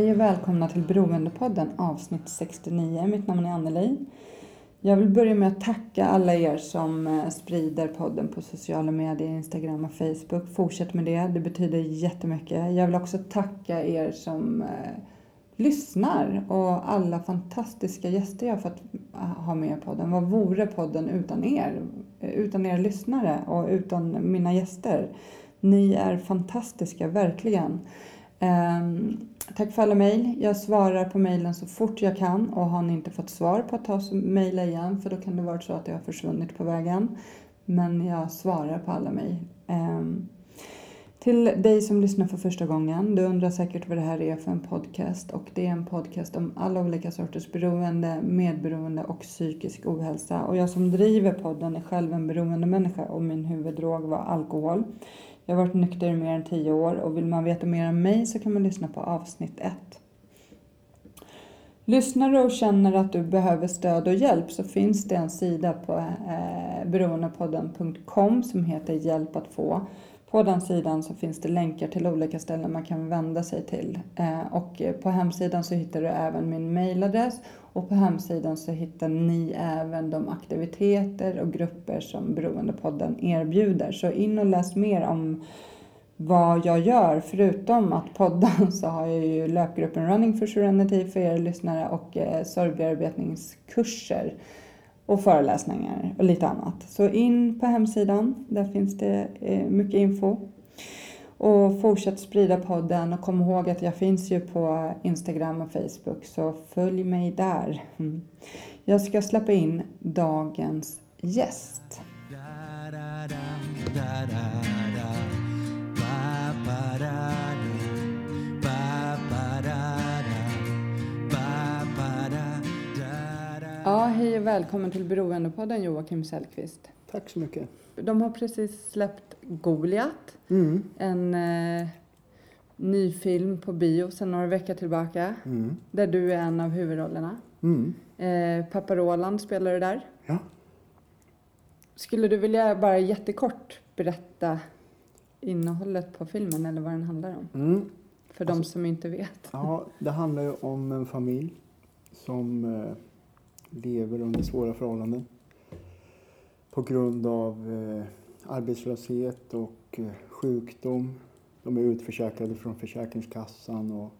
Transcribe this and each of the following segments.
Hej och välkomna till Beroendepodden avsnitt 69. Mitt namn är Anneli. Jag vill börja med att tacka alla er som eh, sprider podden på sociala medier, Instagram och Facebook. Fortsätt med det, det betyder jättemycket. Jag vill också tacka er som eh, lyssnar och alla fantastiska gäster jag har fått eh, ha med i podden. Vad vore podden utan er? Utan er lyssnare och utan mina gäster. Ni är fantastiska, verkligen. Ehm, tack för alla mejl. Jag svarar på mejlen så fort jag kan och har ni inte fått svar på att ta så mejla igen för då kan det vara så att jag har försvunnit på vägen. Men jag svarar på alla mejl. Ehm, till dig som lyssnar för första gången, du undrar säkert vad det här är för en podcast och det är en podcast om alla olika sorters beroende, medberoende och psykisk ohälsa. Och jag som driver podden är själv en beroende människa och min huvuddrog var alkohol. Jag har varit nykter i mer än tio år och vill man veta mer om mig så kan man lyssna på avsnitt 1. Lyssnar du och känner att du behöver stöd och hjälp så finns det en sida på eh, beroendepodden.com som heter Hjälp att få. På den sidan så finns det länkar till olika ställen man kan vända sig till. Eh, och på hemsidan så hittar du även min mailadress och på hemsidan så hittar ni även de aktiviteter och grupper som Beroendepodden erbjuder. Så in och läs mer om vad jag gör. Förutom att podda så har jag ju löpgruppen Running for Serenity för er lyssnare och eh, sorgbearbetningskurser och föreläsningar och lite annat. Så in på hemsidan, där finns det eh, mycket info. Och fortsätt sprida podden och kom ihåg att jag finns ju på Instagram och Facebook så följ mig där. Mm. Jag ska släppa in dagens gäst. Da, da, da, Ja, hej och välkommen till Beroendepodden Joakim Sellqvist. Tack så mycket. De har precis släppt Goliat, Mm. en eh, ny film på bio sedan några veckor tillbaka. Mm. Där du är en av huvudrollerna. Mm. Eh, pappa Roland spelar du där. Ja. Skulle du vilja bara jättekort berätta innehållet på filmen eller vad den handlar om? Mm. För de Alltså- som inte vet. ja, det handlar ju om en familj som eh, lever under svåra förhållanden på grund av eh, arbetslöshet och eh, sjukdom. De är utförsäkrade från Försäkringskassan och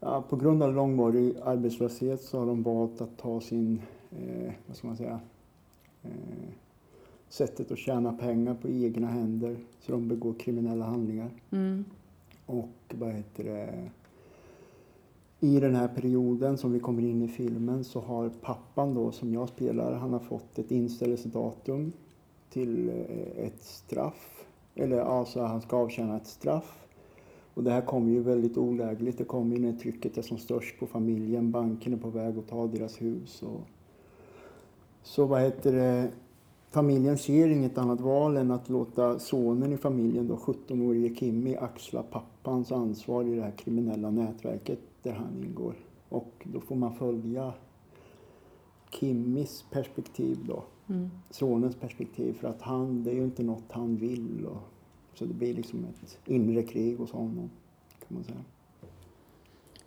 ja, på grund av långvarig arbetslöshet så har de valt att ta sin, eh, vad ska man säga, eh, sättet att tjäna pengar på egna händer så de begår kriminella handlingar. Mm. Och vad heter det? I den här perioden som vi kommer in i filmen så har pappan då som jag spelar, han har fått ett inställelsedatum till eh, ett straff. Eller alltså han ska avtjäna ett straff. Och det här kommer ju väldigt olägligt. Det kommer ju när trycket är som störst på familjen. Banken är på väg att ta deras hus. Och... Så vad heter det? Familjen ser inget annat val än att låta sonen i familjen, då 17-årige Kimmy, axla pappans ansvar i det här kriminella nätverket där han ingår. Och då får man följa Kimmys perspektiv då, Mm. sonens perspektiv, för att han, det är ju inte något han vill. Och, så det blir liksom ett inre krig hos honom, kan man säga.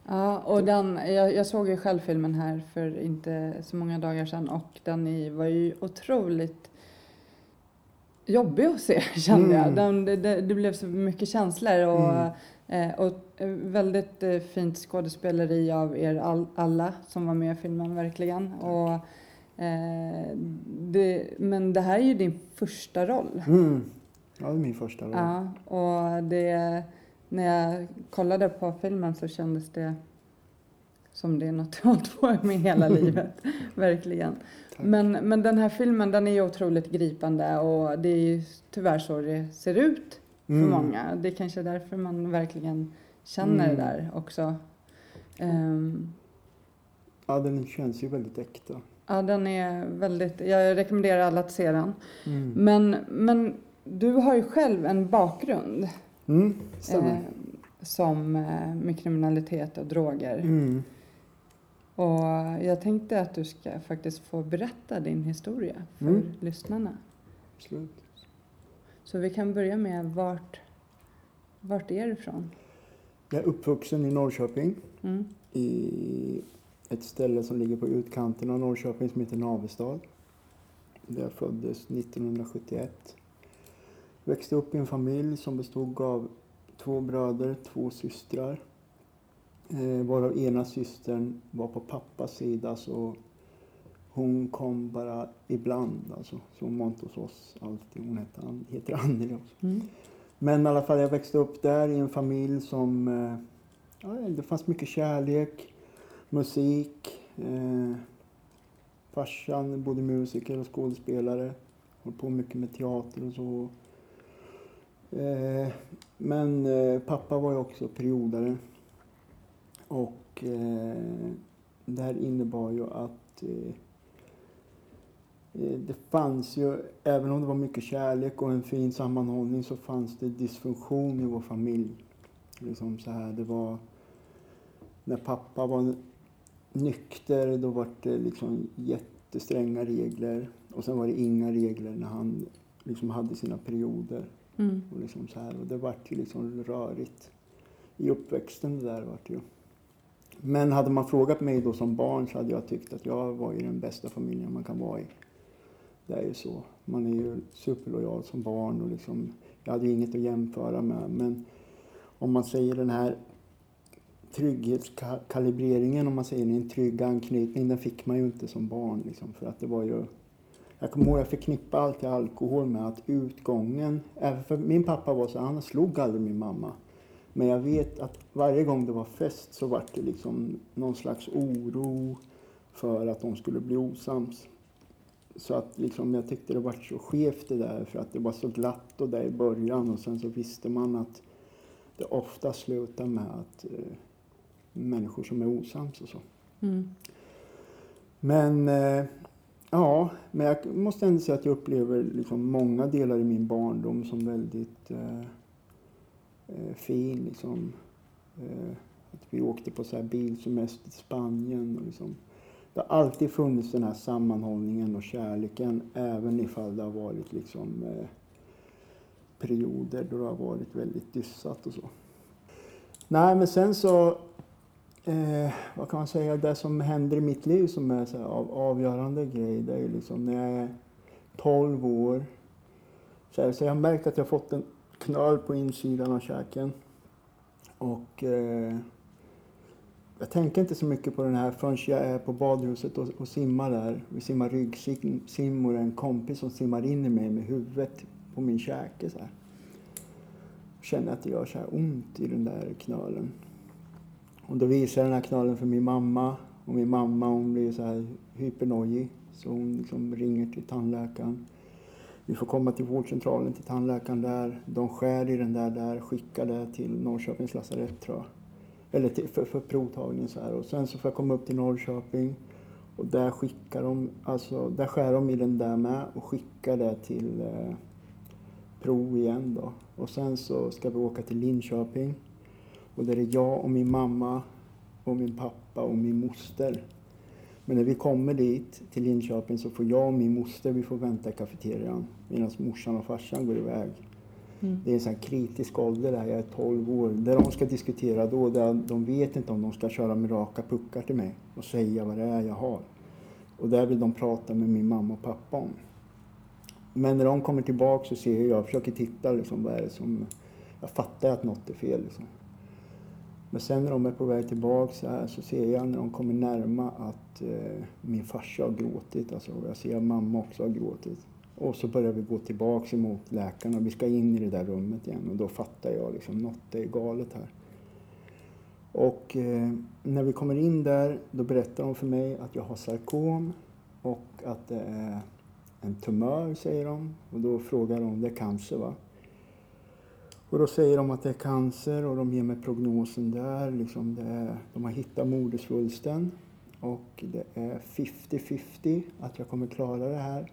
Ja, och den, jag, jag såg ju själv filmen här för inte så många dagar sedan och den var ju otroligt jobbig att se kände jag. Mm. Den, det, det, det blev så mycket känslor och, Mm. Eh, och eh, väldigt eh, fint skådespeleri av er all, alla som var med i filmen verkligen. Och, eh, det, men det här är ju din första roll. Mm. Ja, det är min första roll. Ja, och det, när jag kollade på filmen så kändes det som det är något jag hållit på med hela livet. Verkligen. Tack. Men, men den här filmen den är ju otroligt gripande och det är ju tyvärr så det ser ut för Mm. många. Det är kanske därför man verkligen känner Mm. det där också. Ehm, Ja, den känns ju väldigt äkta. ja, den är väldigt, jag rekommenderar alla att se den. Mm. Men, men du har ju själv en bakgrund Mm, stämmer. eh, som eh, med kriminalitet och droger. Mm. Och jag tänkte att du ska faktiskt få berätta din historia för Mm. lyssnarna. Absolut. Så vi kan börja med vart, vart är du ifrån? Jag är uppvuxen i Norrköping. Mm. i ett ställe som ligger på utkanten av Norrköping som heter Navestad. Där jag föddes 1971. Växte upp i en familj som bestod av två bröder, två systrar. Eh, varav ena systern var på pappas sida så hon kom bara ibland alltså. Så hon var inte hos oss alltid. Hon heter, An- heter Anneli också. Mm. Men i alla fall, jag växte upp där i en familj som... Eh, ja, det fanns mycket kärlek, musik. Eh, farsan både musiker och skådespelare. Höll på mycket med teater och så. Eh, men eh, pappa var ju också periodare. Och eh, det här innebar ju att Eh, Det fanns ju, även om det var mycket kärlek och en fin sammanhållning, så fanns det dysfunktion i vår familj. Liksom så här, det var... När pappa var nykter, då var det liksom jättestränga regler. Och sen var det inga regler när han liksom hade sina perioder. Mm. Och, liksom så här, och det vart ju liksom rörigt i uppväxten det där vart ju. Men hade man frågat mig då som barn så hade jag tyckt att jag var i den bästa familjen man kan vara i. Det är ju så. Man är ju superlojal som barn och liksom, jag hade ju inget att jämföra med. Men om man säger den här trygghetskalibreringen, om man säger en trygg anknytning, den fick man ju inte som barn. Liksom, för att det var ju jag kommer ihåg jag förknippade alltid alkohol med att utgången, även för min pappa var så, han slog aldrig min mamma. Men jag vet att varje gång det var fest så var det liksom någon slags oro för att de skulle bli osams. Så att liksom jag tyckte det var så skevt det där för att det var så glatt och där i början och sen så visste man att det ofta slutar med att eh, människor som är osams och så. Mm. Men eh, ja, men jag måste ändå säga att jag upplever liksom många delar i min barndom som väldigt eh, eh, fin. Liksom. Eh, att vi åkte på så här bilsemester till Spanien. Och liksom. Det har alltid funnits den här sammanhållningen och kärleken även ifall det har varit liksom, eh, perioder då det har varit väldigt dyssat och så. Nej, men sen så eh, vad kan man säga, det som händer i mitt liv som är så här av, avgörande grej, det är ju liksom när jag är 12 år. Så, här, så jag har märkt att jag har fått en knöl på insidan av käken. Och eh, jag tänker inte så mycket på den här förrän jag är på badhuset och, och simmar där. Vi simmar ryggsim och en kompis som simmar in i mig med huvudet på min käke så här. Känner att det gör så här ont i den där knölen. Och då visar jag den här knölen för min mamma. Och min mamma hon blir så här hypernojig. Så hon liksom ringer till tandläkaren. Vi får komma till vårdcentralen till tandläkaren där. De skär i den där där, skickar det till Norrköpings lasarett tror jag. Eller till, för, för provtagning så här. Och sen så får jag komma upp till Norrköping. Och där skickar de, alltså där skär de i den där med och skickar det till eh, prov igen då. Och sen så ska vi åka till Linköping. Och där är jag och min mamma och min pappa och min moster. Men när vi kommer dit till Linköping så får jag och min moster vi får vänta i kafeterian medan morsan och farsan går iväg. Mm. Det är en sån här kritisk ålder där, jag är 12 år. Det de ska diskutera då, det är, de vet inte om de ska köra med raka puckar till mig och säga vad det är jag har. Och där vill de prata med min mamma och pappa om. Men när de kommer tillbaka så ser jag, jag försöker titta liksom, vad är det som... Jag fattar att något är fel liksom. Men sen när de är på väg tillbaka så, här, så ser jag när de kommer närma att eh, min farsa har gråtit. Alltså, och jag ser att mamma också har gråtit. Och så börjar vi gå tillbaks emot läkarna. Vi ska in i det där rummet igen och då fattar jag liksom något är galet här. Och eh, när vi kommer in där, då berättar de för mig att jag har sarkom och att det är en tumör, säger de. Och då frågar de, det är cancer va? Och då säger de att det är cancer och de ger mig prognosen där. Liksom det är, de har hittat modersvulsten och det är 50-50 att jag kommer klara det här.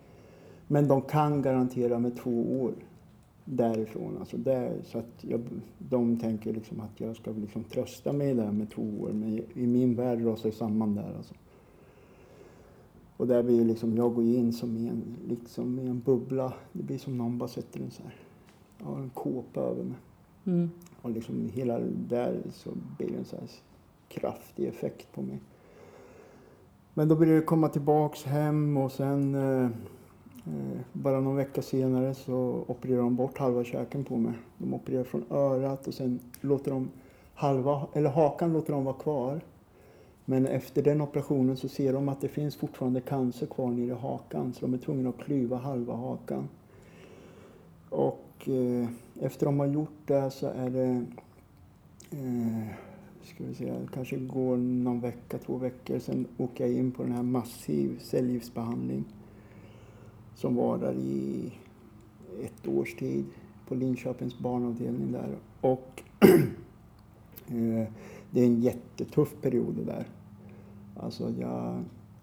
Men de kan garantera mig två år därifrån. Alltså det, så att jag, de tänker liksom att jag ska liksom trösta mig där med två år. Men i, min värld rasar det samman där. Alltså. Och där blir liksom, jag går in som i en, liksom i en bubbla. Det blir som någon bara sätter en så här, ja, en kåpa över mig. Mm. Och liksom hela där så blir det en så här kraftig effekt på mig. Men då började det komma tillbaks hem och sen eh, Eh, bara någon vecka senare så opererar de bort halva käken på mig. De opererar från örat och sen låter de halva, eller hakan låter de vara kvar. Men efter den operationen så ser de att det finns fortfarande cancer kvar nere i hakan så de är tvungna att klyva halva hakan. Och eh, efter de har gjort det så är det eh, ska vi se, kanske går någon vecka, två veckor, sen åker jag in på den här massiv cellgiftsbehandling som var där i ett års tid på Linköpings barnavdelning där. Och eh, det är en jättetuff period det där. Alltså jag,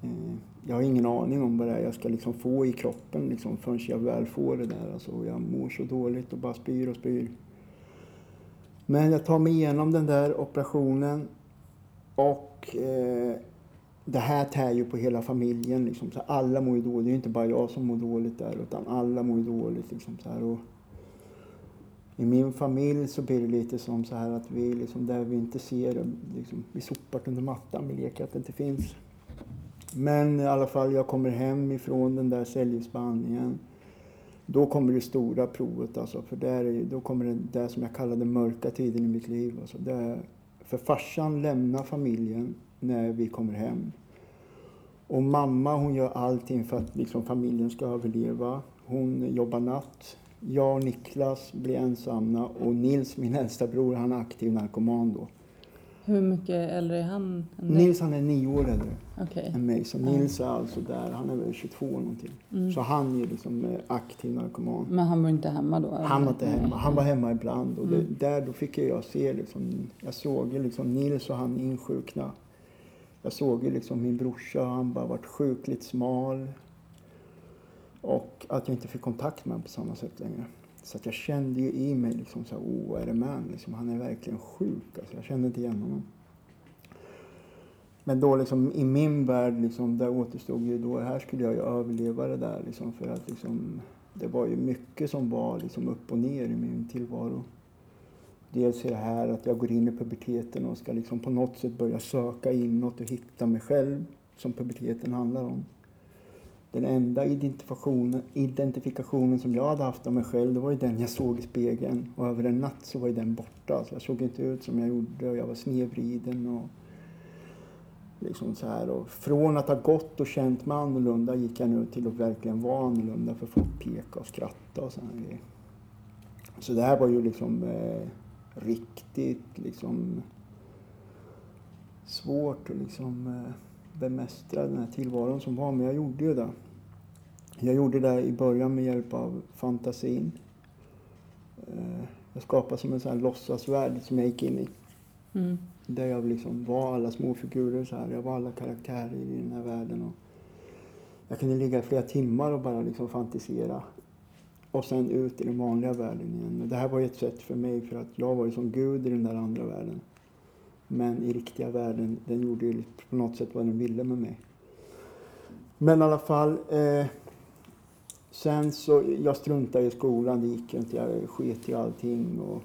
eh, jag har ingen aning om vad det är jag ska liksom få i kroppen liksom, förrän jag väl får det där. Alltså, jag mår så dåligt och bara spyr och spyr. Men jag tar mig igenom den där operationen och eh, det här tär ju på hela familjen. Liksom, så alla mår ju dåligt. Det är ju inte bara jag som mår dåligt där utan alla mår ju dåligt. Liksom, så här, och I min familj så blir det lite som så här att vi liksom, där vi inte ser det, liksom, vi sopar under mattan, vi leker att det inte finns. Men i alla fall, jag kommer hem ifrån den där cellgiftsbehandlingen. Då kommer det stora provet alltså, för där är, då kommer det, där som jag kallar den mörka tiden i mitt liv. Alltså, där, för farsan lämnar familjen när vi kommer hem. Och mamma hon gör allting för att liksom, familjen ska överleva. Hon jobbar natt. Jag och Niklas blir ensamma och Nils, min äldsta bror, han är aktiv narkoman då. Hur mycket äldre är han än dig? Nils han är nio år äldre Okej. än mig. Så Nils är alltså där, han är väl 22 någonting. Mm. Så han är liksom eh, aktiv narkoman. Men han var inte hemma då? eller? Han var inte hemma. Han var hemma ibland. Och det, Mm. där då fick jag se liksom, jag såg liksom Nils och han insjukna. Jag såg ju liksom min brorsa, han bara varit sjukligt smal. Och att jag inte fick kontakt med honom på samma sätt längre. Så att jag kände ju i mig liksom så här, oh, vad är det med honom? liksom, Han är verkligen sjuk. Alltså, jag kände inte igen honom. Men då liksom i min värld, liksom, där återstod ju då, här skulle jag ju överleva det där liksom, för att liksom, det var ju mycket som var liksom upp och ner i min tillvaro. Dels är det här att jag går in i puberteten och ska liksom på något sätt börja söka inåt och hitta mig själv, som puberteten handlar om. Den enda identifikationen, identifikationen som jag hade haft av mig själv, det var ju den jag såg i spegeln. Och över en natt så var ju den borta. Så jag såg inte ut som jag gjorde och jag var snedvriden. Och liksom så här. Och från att ha gått och känt mig annorlunda gick jag nu till att verkligen vara annorlunda för folk peka och skratta och sådana grejer. Så det här var ju liksom eh, riktigt liksom svårt att liksom eh, bemästra den här tillvaron som var. Men jag gjorde ju det. Jag gjorde det i början med hjälp av fantasin. Eh, jag skapade som en sån här låtsasvärld som jag gick in i. Mm. Där jag liksom var alla små figurer så här. Jag var alla karaktärer i den här världen. Och jag kunde ligga i flera timmar och bara liksom fantisera. Och sen ut i den vanliga världen igen. Det här var ju ett sätt för mig för att jag var ju som gud i den där andra världen. Men i riktiga världen, den gjorde ju på något sätt vad den ville med mig. Men i alla fall. Eh, sen så, jag struntade i skolan, det gick ju inte. Jag sket i allting. Och,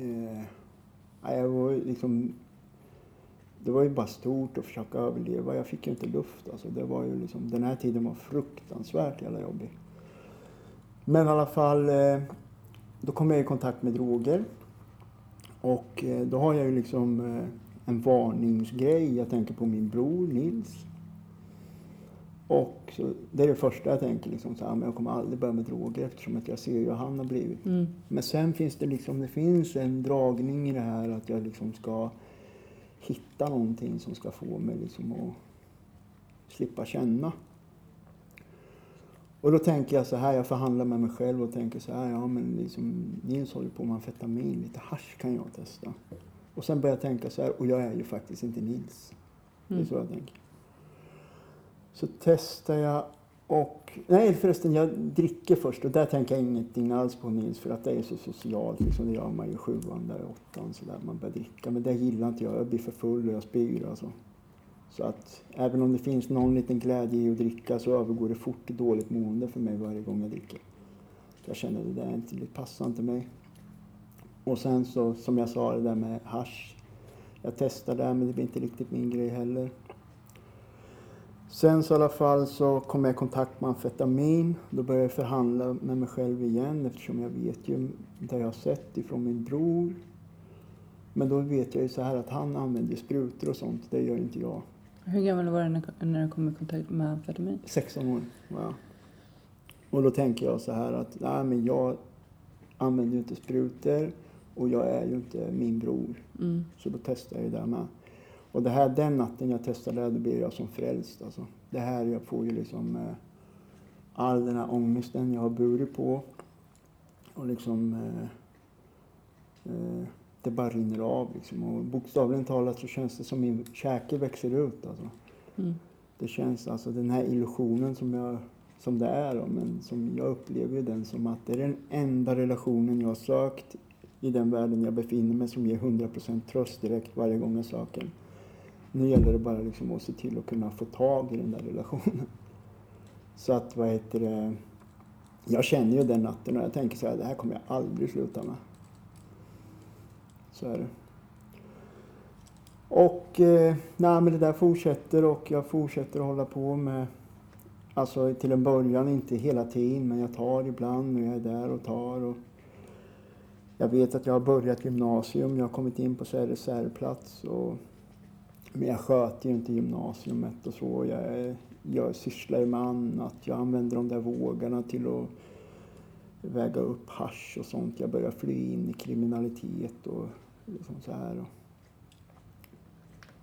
eh, jag var liksom, det var ju bara stort att försöka överleva. Jag fick ju inte luft. Alltså, det var ju liksom, den här tiden var fruktansvärt jävla jobbig. Men i alla fall, eh, då kom jag i kontakt med droger. Och eh, då har jag ju liksom eh, en varningsgrej. Jag tänker på min bror Nils. Och så, det är det första jag tänker. Liksom, så här, men jag kommer aldrig börja med droger eftersom att jag ser hur han har blivit. Mm. Men sen finns det liksom, det finns en dragning i det här att jag liksom ska hitta någonting som ska få mig liksom att slippa känna. Och då tänker jag så här, jag förhandlar med mig själv och tänker så här, ja men liksom Nils håller på med amfetamin, lite hasch kan jag testa. Och sen börjar jag tänka så här, och jag är ju faktiskt inte Nils. Det är Mm. så jag tänker. Så testar jag och, nej förresten jag dricker först och där tänker jag ingenting alls på Nils för att det är så socialt, liksom, det gör man ju sjuan, där åttan så där man börjar dricka. Men det gillar inte jag, jag blir för full och jag spyr alltså. Så att även om det finns någon liten glädje i att dricka så övergår det fort till dåligt mående för mig varje gång jag dricker. Jag känner att det där inte, det passar inte mig. Och sen så, som jag sa, det där med hasch. Jag testade det men det blir inte riktigt min grej heller. Sen så i alla fall så kom jag i kontakt med amfetamin. Då började jag förhandla med mig själv igen eftersom jag vet ju det jag har sett ifrån min bror. Men då vet jag ju så här att han använder sprutor och sånt. Det gör inte jag. Hur gammal var du när- du kom i kontakt med amfetamin? 16 år. Ja. Och då tänker jag så här att nej men jag använder ju inte sprutor och jag är ju inte min bror. Mm. Så då testar jag ju det med. Och det här, den natten jag testade det, då blir jag som frälst alltså. Det här, jag får ju liksom eh, all den här ångesten jag har burit på. Och liksom eh, eh, det bara rinner av liksom. Och bokstavligen talat så känns det som min käke växer ut alltså. Mm. Det känns alltså den här illusionen som, jag, som det är då, men som jag upplever den som att det är den enda relationen jag har sökt i den världen jag befinner mig som ger 100% tröst direkt varje gång jag söker. den. Nu gäller det bara liksom att se till att kunna få tag i den där relationen. Så att vad heter det, jag känner ju den natten och jag tänker så här, det här kommer jag aldrig sluta med. Så är det. Och eh, nej, men det där fortsätter och jag fortsätter att hålla på med Alltså till en början inte hela tiden men jag tar ibland och jag är där och tar. Och jag vet att jag har börjat gymnasium, jag har kommit in på så här reservplats. Och, men jag sköter ju inte gymnasiet och så. Jag, jag sysslar ju med annat. Jag använder de där vågarna till att väga upp hasch och sånt. Jag börjar fly in i kriminalitet och liksom så här. Och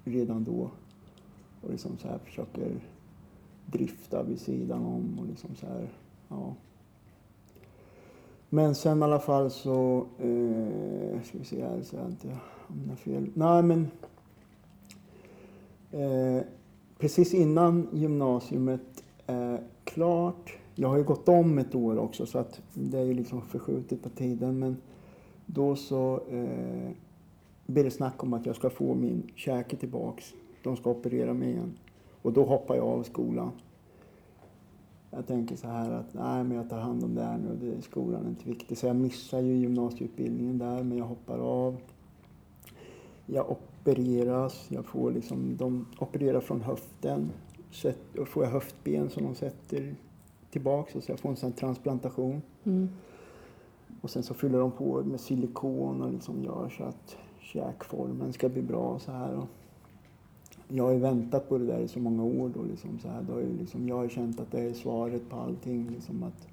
redan då. Och liksom så här försöker drifta vid sidan om och liksom så här, ja. Men sen i alla fall så, eh, ska vi se här så jag inte hamnar fel. Nej men, eh, precis innan gymnasiet är klart, jag har ju gått om ett år också så att det är ju liksom förskjutet på tiden men då så eh, blir det snack om att jag ska få min käke tillbaks. De ska operera mig igen. Och då hoppar jag av skolan. Jag tänker så här att nej men jag tar hand om det här nu, det, skolan är inte viktig. Så jag missar ju gymnasieutbildningen där men jag hoppar av. Jag opereras, jag får liksom, de opererar från höften. Sätt, då får jag höftben som de sätter tillbaks och så jag får en sån transplantation. Mm. Och sen så fyller de på med silikon och liksom gör så att käkformen ska bli bra och så här. Och jag har ju väntat på det där i så många år då liksom så här. Då är liksom, jag har ju känt att det är svaret på allting liksom att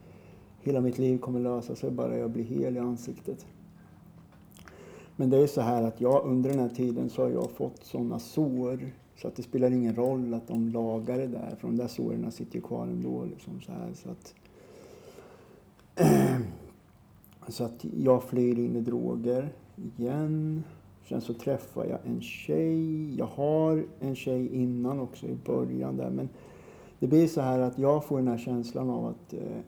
hela mitt liv kommer lösa sig bara jag blir hel i ansiktet. Men det är så här att jag under den här tiden så har jag fått sådana sår så att det spelar ingen roll att de lagar det där för de där såren sitter ju kvar ändå liksom så här så att Så att jag flyr in i droger igen. Sen så träffar jag en tjej. Jag har en tjej innan också i början där. Men det blir så här att jag får den här känslan av att, eh,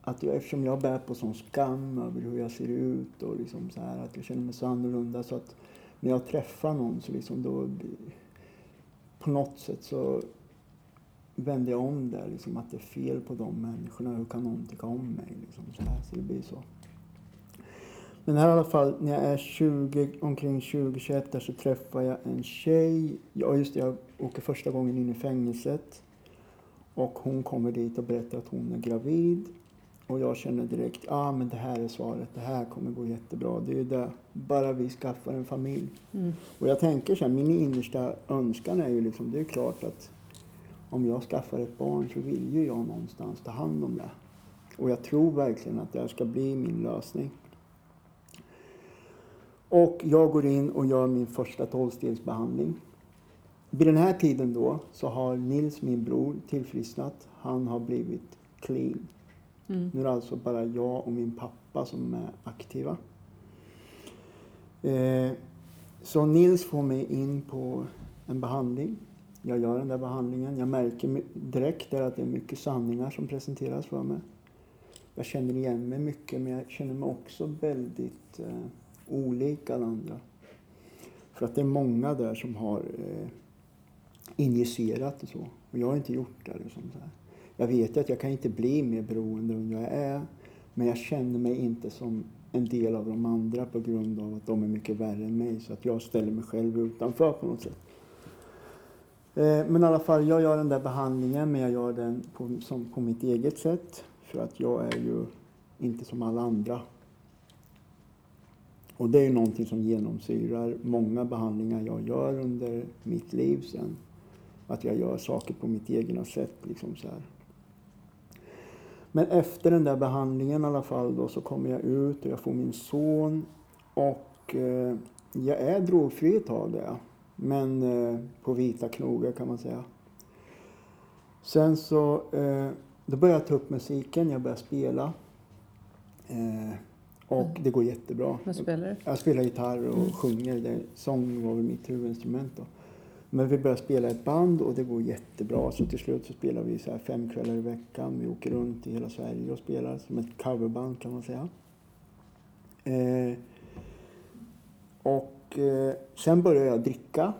att jag, eftersom jag bär på sån skam över hur jag ser ut och liksom så här att jag känner mig så annorlunda så att när jag träffar någon så liksom då på något sätt så vänder jag om där, liksom, att det är fel på de människorna. Hur kan någon tycka om mig? Liksom, så, här, så det blir så. Men här i alla fall, när jag är 20, omkring 20-21 där så träffar jag en tjej. Ja, just det, jag åker första gången in i fängelset. Och hon kommer dit och berättar att hon är gravid. Och jag känner direkt, ah, men det här är svaret, det här kommer gå jättebra. Det är ju det, bara vi skaffar en familj. Mm. Och jag tänker så här, min innersta önskan är ju liksom, det är klart att om jag skaffar ett barn så vill ju jag någonstans ta hand om det. Och jag tror verkligen att det här ska bli min lösning. Och jag går in och gör min första tolvstegsbehandling. Vid den här tiden då så har Nils, min bror, tillfrisknat. Han har blivit clean. Mm. Nu är det alltså bara jag och min pappa som är aktiva. Eh, så Nils får mig in på en behandling. Jag gör den där behandlingen. Jag märker direkt där att det är mycket sanningar som presenteras för mig. Jag känner igen mig mycket men jag känner mig också väldigt eh, olik alla andra. För att det är många där som har eh, injicerat och så. Och jag har inte gjort det. Liksom så här. Jag vet ju att jag kan inte bli mer beroende än jag är. Men jag känner mig inte som en del av de andra på grund av att de är mycket värre än mig. Så att jag ställer mig själv utanför på något sätt. Eh, Men i alla fall, jag gör den där behandlingen men jag gör den på, som, på mitt eget sätt. För att jag är ju inte som alla andra. Och det är ju någonting som genomsyrar många behandlingar jag gör under mitt liv sen. Att jag gör saker på mitt egna sätt. Liksom så här. Men efter den där behandlingen i alla fall då så kommer jag ut och jag får min son. Och eh, jag är drogfri ett tag där. Men eh, på vita knogar kan man säga. Sen så eh, då börjar jag ta upp musiken, jag börjar spela. Eh, och det går jättebra. Vad spelar du? Jag spelar gitarr och sjunger. Det, sång var väl mitt huvudinstrument då. Men vi börjar spela ett band och det går jättebra. Så till slut så spelar vi så här fem kvällar i veckan. Vi åker runt i hela Sverige och spelar som ett coverband kan man säga. Eh, och eh, sen började jag dricka.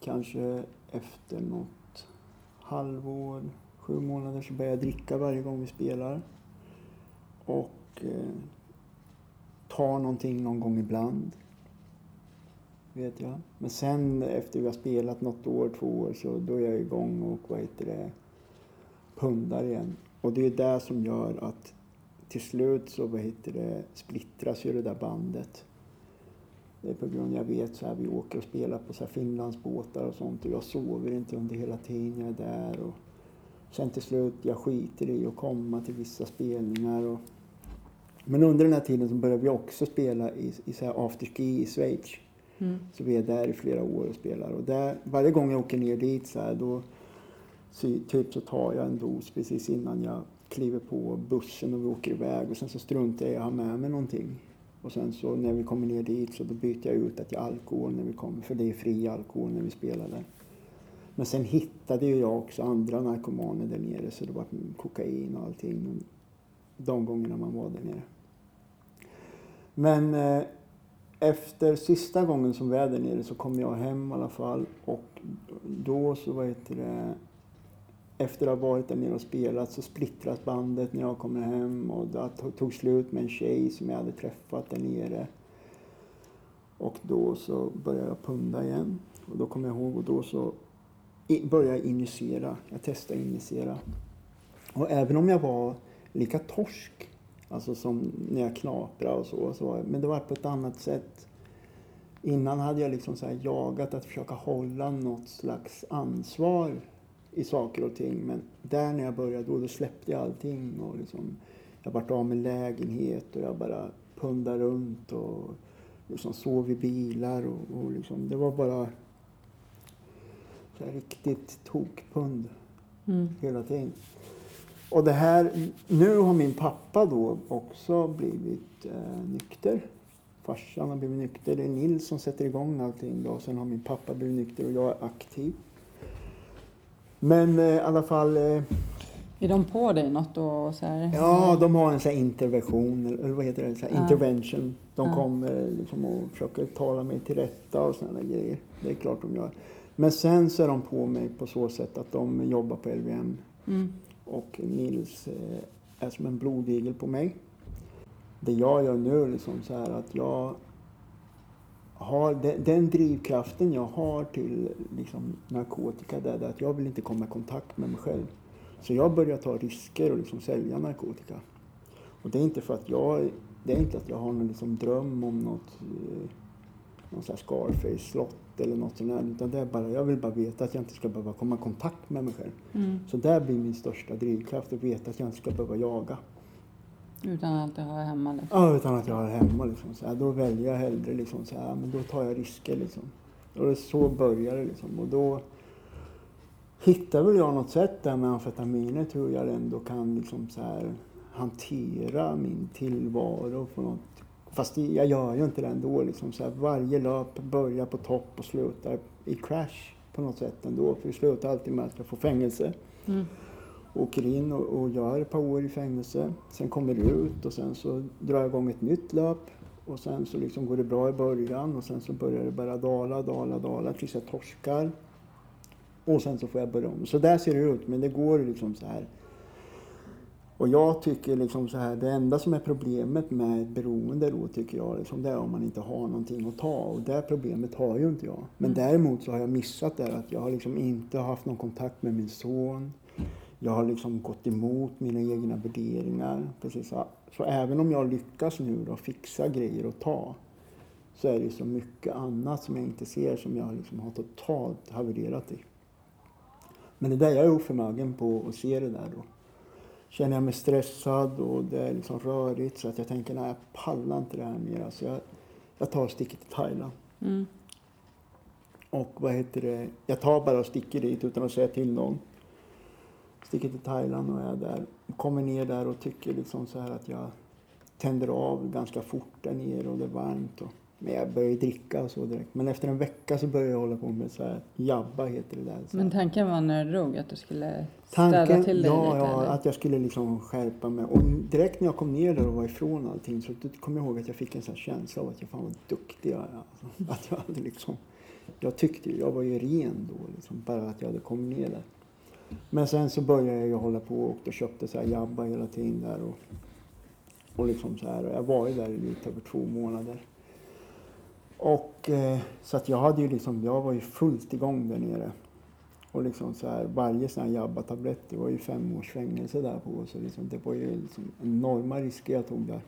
Kanske efter något halvår, sju månader så började jag dricka varje gång vi spelar. Och eh, tar någonting någon gång ibland. Vet jag. Men sen efter vi har spelat något år, två år, så då är jag igång och vad heter det, pundar igen. Och det är det som gör att till slut så vad heter det, splittras ju det där bandet. Det är på grund jag vet så här, vi åker och spelar på så här Finlandsbåtar och sånt och jag sover inte under hela tiden jag är där. Och sen till slut, jag skiter i att komma till vissa spelningar. Och men under den här tiden så började vi också spela i, i så här afterski i Schweiz. Mm. Så vi är där i flera år och spelar. Och där, varje gång jag åker ner dit så här, då så, typ så tar jag en dos precis innan jag kliver på bussen och vi åker iväg. Och sen så struntar jag i att ha med mig någonting. Och sen så när vi kommer ner dit så då byter jag ut det till alkohol när vi kommer. För det är fri alkohol när vi spelar där. Men sen hittade ju jag också andra narkomaner där nere så det var kokain och allting. De gångerna man var där nere. Men eh, efter sista gången som vi är där nere så kom jag hem i alla fall och då så vad heter det efter att ha varit där nere och spelat så splittras bandet när jag kommer hem och det tog slut med en tjej som jag hade träffat där nere. Och då så började jag punda igen. Och då kommer jag ihåg och då så började jag injicera. Jag testade injicera. Och även om jag var lika torsk, alltså som när jag knaprade och så, så var jag, men det var på ett annat sätt. Innan hade jag liksom så jagat att försöka hålla något slags ansvar i saker och ting. Men där när jag började då, då släppte jag allting. Och liksom, jag vart av med lägenhet och jag bara pundade runt och liksom sov i bilar. Och, och liksom, det var bara så riktigt tokpund Mm. hela tiden. Och det här, nu har min pappa då också blivit eh, nykter. Farsan har blivit nykter. Det är Nils som sätter igång allting då. Sen har min pappa blivit nykter och jag är aktiv. Men eh, i alla fall, eh, Är de på dig något då? och Så här? ja de har en sån här intervention, eller vad heter det, så Ja. intervention. De Ja. kommer liksom och försöker tala mig till rätta och sådana grejer. Det är klart de gör. Men sen så är de på mig på så sätt att de jobbar på LVM Mm och Nils eh, är som en blodigel på mig. Det jag gör nu är liksom så här att jag har den, den drivkraften jag har till liksom, narkotika det är att jag vill inte komma i kontakt med mig själv. Så jag börjar ta risker och liksom sälja narkotika. Och det är inte för att jag, det är inte att jag har någon liksom dröm om något, eh, någon här Scarface-slott eller något sånt där. Utan det är bara, jag vill bara veta att jag inte ska behöva komma i kontakt med mig själv. Mm. Så där blir min största drivkraft att veta att jag inte ska behöva jaga. Utan att alltid ha hemma liksom. Ja, utan att jag har hemma liksom. Så här, då väljer jag hellre liksom så här, men då tar jag risker liksom. Och det, så börjar det liksom. Och då hittar väl jag något sätt där med amfetaminer tror jag ändå kan liksom så här hantera min tillvaro på något. Fast jag gör ju inte det ändå liksom. Så här, varje löp börjar på topp och slutar i crash på något sätt ändå. För det slutar alltid med att jag får fängelse Mm. åker in och, och gör ett par år i fängelse. Sen kommer det ut och sen så drar jag igång ett nytt löp. Och sen så liksom går det bra i början och sen så börjar det bara dala, dala, dala tills jag torskar. Och sen så får jag börja om. Så där ser det ut, men det går liksom så här. Och jag tycker liksom så här, det enda som är problemet med ett beroende då tycker jag, liksom, det är om man inte har någonting att ta. Och det problemet har ju inte jag. Men däremot så har jag missat det att jag har liksom inte haft någon kontakt med min son. Jag har liksom gått emot mina egna värderingar. Precis så. så även om jag lyckas nu då fixa grejer att ta så är det så mycket annat som jag inte ser som jag liksom har totalt havererat i. Men det där jag är oförmögen på att se det där då. Känner jag mig stressad och det är liksom rörigt så att jag tänker nej jag pallar inte det här mer. Så jag, jag tar sticker till Thailand. Mm. Och vad heter det, jag tar bara och sticker dit utan att säga till någon. Sticker till Thailand och är där. Kommer ner där och tycker liksom så här att jag tänder av ganska fort där nere och det är varmt. Och, men jag börjar ju dricka och så direkt. Men efter en vecka så börjar jag hålla på med så här, jabba heter det där. Så. Men tanken var när du drog att du skulle städa Tanken, till dig ja, lite? ja, eller? att jag skulle liksom skärpa mig. Och direkt när jag kom ner där och var ifrån allting så då kom jag ihåg att jag fick en sån här känsla av att jag fan var duktig jag. Alltså, att jag hade liksom, jag tyckte jag var ju ren då liksom, bara att jag hade kommit ner där. Men sen så började jag hålla på och och köpte så här jabba hela tiden där och, och liksom så här. Och jag var ju där i lite över två månader. Och eh, så att jag hade ju liksom, jag var ju fullt igång där nere. Och liksom så här, varje sån här jabba-tablett, det var ju fem års fängelse där på. Så liksom, det var ju liksom enorma risker jag tog där.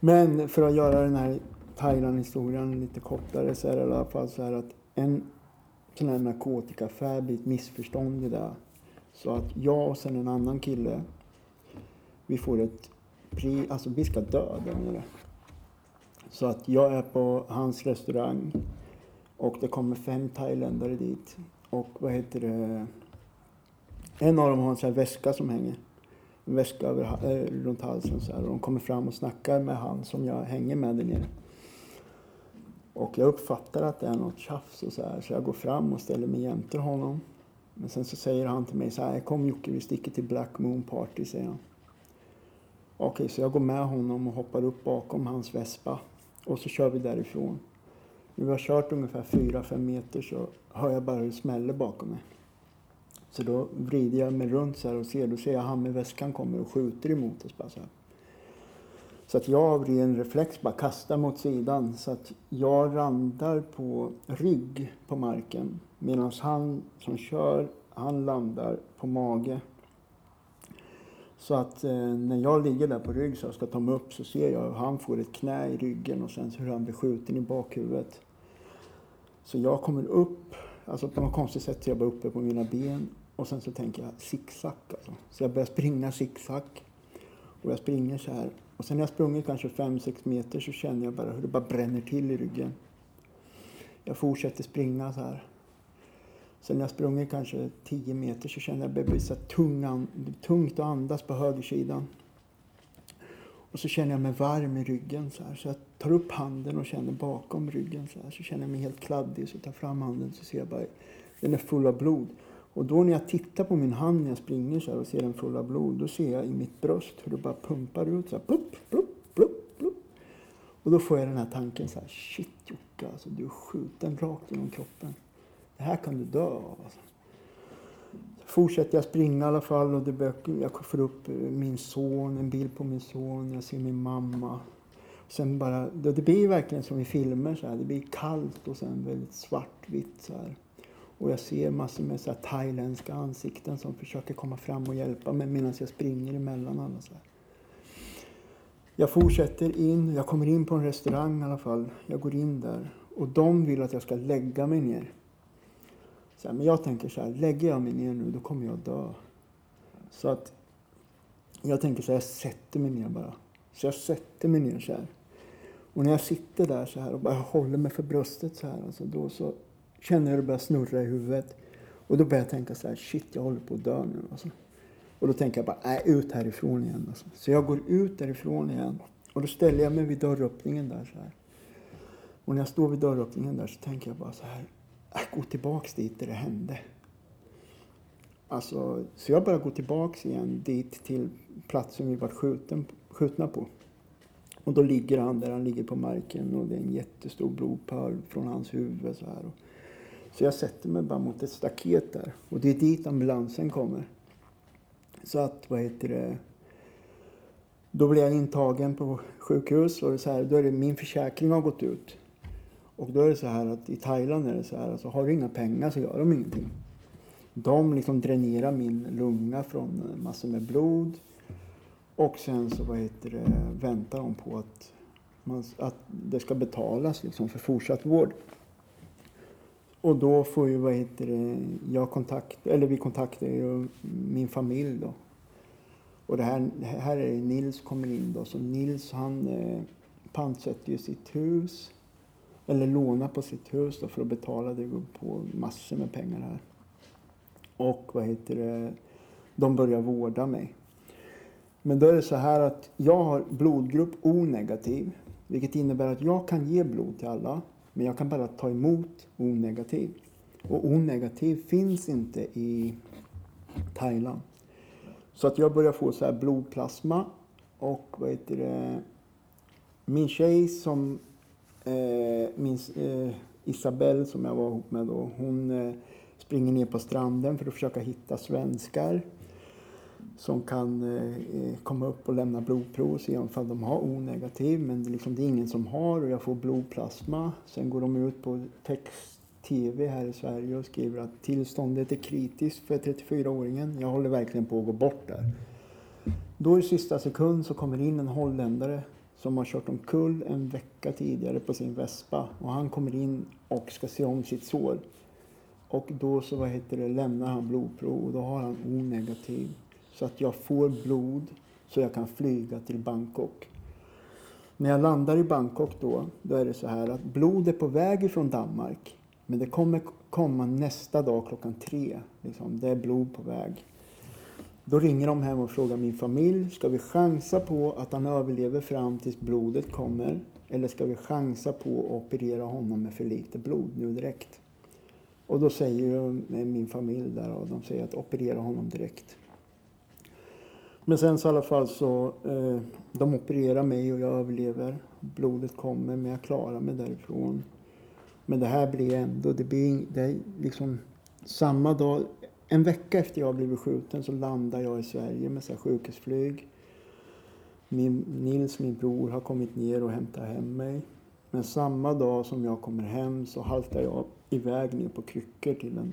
Men för att göra den här Thailand-historien lite kortare så är det i alla fall så här att en sån här narkotikaaffär blir ett missförstånd i det. Så att jag och sen en annan kille, vi får ett pri, alltså vi ska dö där nere. Så att jag är på hans restaurang och det kommer fem thailändare dit. Och vad heter det? En av dem har en sån här väska som hänger. En väska över, äh, runt halsen så här. Och de kommer fram och snackar med han som jag hänger med där nere. Och jag uppfattar att det är något tjafs och så här. Så jag går fram och ställer mig jämte honom. Men sen så säger han till mig så här. Kom Jocke, vi sticker till Black Moon Party, säger han. Okej, så jag går med honom och hoppar upp bakom hans vespa. Och så kör vi därifrån. När vi har kört ungefär 4-5 meter så hör jag bara hur det smäller bakom mig. Så då vrider jag mig runt så här och ser, då ser jag han med väskan kommer och skjuter emot oss bara så här. Så att jag av ren reflex bara kastar mot sidan så att jag landar på rygg på marken medan han som kör, han landar på mage. Så att eh, när jag ligger där på rygg så jag ska ta mig upp så ser jag hur han får ett knä i ryggen och sen hur han blir skjuten i bakhuvudet. Så jag kommer upp, alltså på något konstigt sätt så är jag bara uppe på mina ben och sen så tänker jag zigzag alltså. Så jag börjar springa zigzag och jag springer så här. Och sen när jag sprungit kanske 5-6 meter så känner jag bara hur det bara bränner till i ryggen. Jag fortsätter springa så här. Sen när jag sprungit kanske 10 meter så känner jag att det blir så tungan, tungt att andas på högersidan. Och så känner jag mig varm i ryggen så här. Så jag tar upp handen och känner bakom ryggen så här. Så känner jag mig helt kladdig. Så jag tar fram handen så ser jag bara, den är full av blod. Och då när jag tittar på min hand när jag springer så här och ser den full av blod. Då ser jag i mitt bröst hur det bara pumpar ut så här. Plupp, plupp, plupp, plupp. Och då får jag den här tanken så här. Shit Jocke, alltså du är skjuten rakt genom kroppen. Det här kan du dö av. Alltså. Fortsätter jag springa i alla fall och det börjar, jag får upp eh, min son, en bild på min son, jag ser min mamma. Sen bara, det, det blir verkligen som i filmer så här. Det blir kallt och sen väldigt svartvitt så här. Och jag ser massor med så här thailändska ansikten som försöker komma fram och hjälpa mig medan jag springer emellan alla så här. Jag fortsätter in, jag kommer in på en restaurang i alla fall. Jag går in där och de vill att jag ska lägga mig ner. Så här, men jag tänker så här, lägger jag mig ner nu då kommer jag dö. Så att Jag tänker så här, jag sätter mig ner bara. Så jag sätter mig ner så här. Och när jag sitter där så här och bara håller mig för bröstet så här, alltså då så känner jag det börjar snurra i huvudet. Och då börjar jag tänka så här, shit jag håller på att dö nu alltså. Och då tänker jag bara, nej ut härifrån igen alltså. Så jag går ut därifrån igen. Och då ställer jag mig vid dörröppningen där så här. Och när jag står vid dörröppningen där så tänker jag bara så här, att gå tillbaks dit där det hände. Alltså, så jag bara går tillbaks igen dit till platsen vi var skjuten, skjutna på. Och då ligger han där, han ligger på marken och det är en jättestor blodpöl från hans huvud så här. Så jag sätter mig bara mot ett staket där och det är dit ambulansen kommer. Så att, vad heter det, då blir jag intagen på sjukhus och så här, då är det min försäkring har gått ut. Och då är det så här att i Thailand är det så här, alltså har du inga pengar så gör de ingenting. De liksom dränerar min lunga från eh, massor med blod. Och sen så vad heter det, väntar de på att, man, att det ska betalas liksom för fortsatt vård. Och då får ju, vad heter det, jag kontakt, eller vi kontaktar ju min familj då. Och det här, här är det Nils kommer in då. Så Nils han eh, pantsätter ju sitt hus. Eller låna på sitt hus då för att betala. Det går på massor med pengar här. Och vad heter det, de börjar vårda mig. Men då är det så här att jag har blodgrupp O-negativ. Vilket innebär att jag kan ge blod till alla. Men jag kan bara ta emot O-negativ. Och O-negativ finns inte i Thailand. Så att jag börjar få så här blodplasma. Och vad heter det, min tjej som, Eh, min eh, Isabelle som jag var ihop med då, hon eh, springer ner på stranden för att försöka hitta svenskar som kan eh, komma upp och lämna blodprov och se om de har O-negativ. Men det, liksom, det är ingen som har och jag får blodplasma. Sen går de ut på text-tv här i Sverige och skriver att tillståndet är kritiskt för 34-åringen. Jag håller verkligen på att gå bort där. Då i sista sekund så kommer in en holländare som har kört omkull en vecka tidigare på sin Vespa. Och han kommer in och ska se om sitt sår. Och då så vad heter det, lämnar han blodprov och då har han O-negativ. Så att jag får blod så jag kan flyga till Bangkok. När jag landar i Bangkok då, då är det så här att blod är på väg ifrån Danmark. Men det kommer komma nästa dag klockan tre. Liksom. Det är blod på väg. Då ringer de hem och frågar min familj, ska vi chansa på att han överlever fram tills blodet kommer? Eller ska vi chansa på att operera honom med för lite blod nu direkt? Och då säger eh, min familj där och de säger att operera honom direkt. Men sen så i alla fall så, eh, de opererar mig och jag överlever. Blodet kommer men jag klarar mig därifrån. Men det här blir ändå, det blir det är liksom samma dag, en vecka efter jag blivit skjuten så landar jag i Sverige med så här sjukhusflyg. Min, Nils, min bror, har kommit ner och hämtat hem mig. Men samma dag som jag kommer hem så haltar jag iväg ner på kryckor till en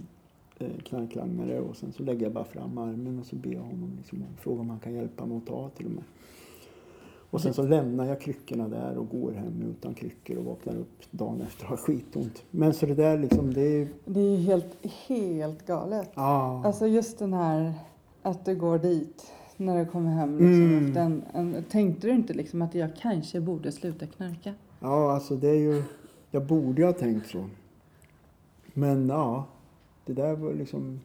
eh, knarklangare och sen så lägger jag bara fram armen och så ber jag honom liksom, fråga om han kan hjälpa mig att ta till och med. Och sen så lämnar jag kryckorna där och går hem utan kryckor och vaknar upp dagen efter och har skitont. Men så det där liksom, det är... Det är ju helt, helt galet. Ah. Alltså just den här att du går dit när du kommer hem. Liksom, Mm. efter en, en, tänkte du inte liksom att jag kanske borde sluta knarka? Ja, alltså det är ju... Jag borde ha tänkt så. Men ja, det där var liksom...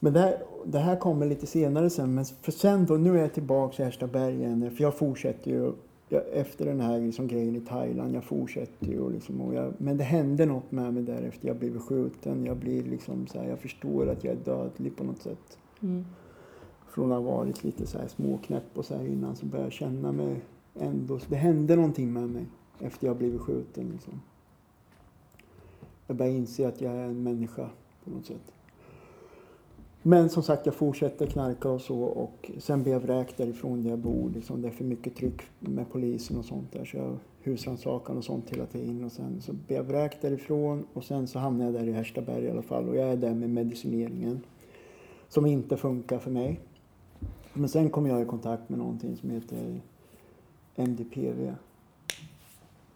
Men det här, det här kommer lite senare sen. Men för sen då, nu är jag tillbaka i Erstaberg igen. För jag fortsätter ju jag, efter den här liksom grejen i Thailand. Jag fortsätter ju liksom, och jag, Men det hände något med mig därefter jag blev skjuten. Jag blir liksom så här, jag förstår att jag är dödlig på något sätt. Mm. Från att ha varit lite så här småknäpp och så här innan så började jag känna mig ändå. Det hände någonting med mig efter jag blivit skjuten. Liksom. Jag började inse att jag är en människa på något sätt. Men som sagt, jag fortsätter knarka och så och sen blir jag vräkt därifrån där jag bor. Liksom, det är för mycket tryck med polisen och sånt där. Så jag husrannsakan och sånt hela tiden. Och sen så blir jag vräkt därifrån och sen så hamnar jag där i Härstaberg i alla fall. Och jag är där med medicineringen. Som inte funkar för mig. Men sen kom jag i kontakt med någonting som heter MDPV.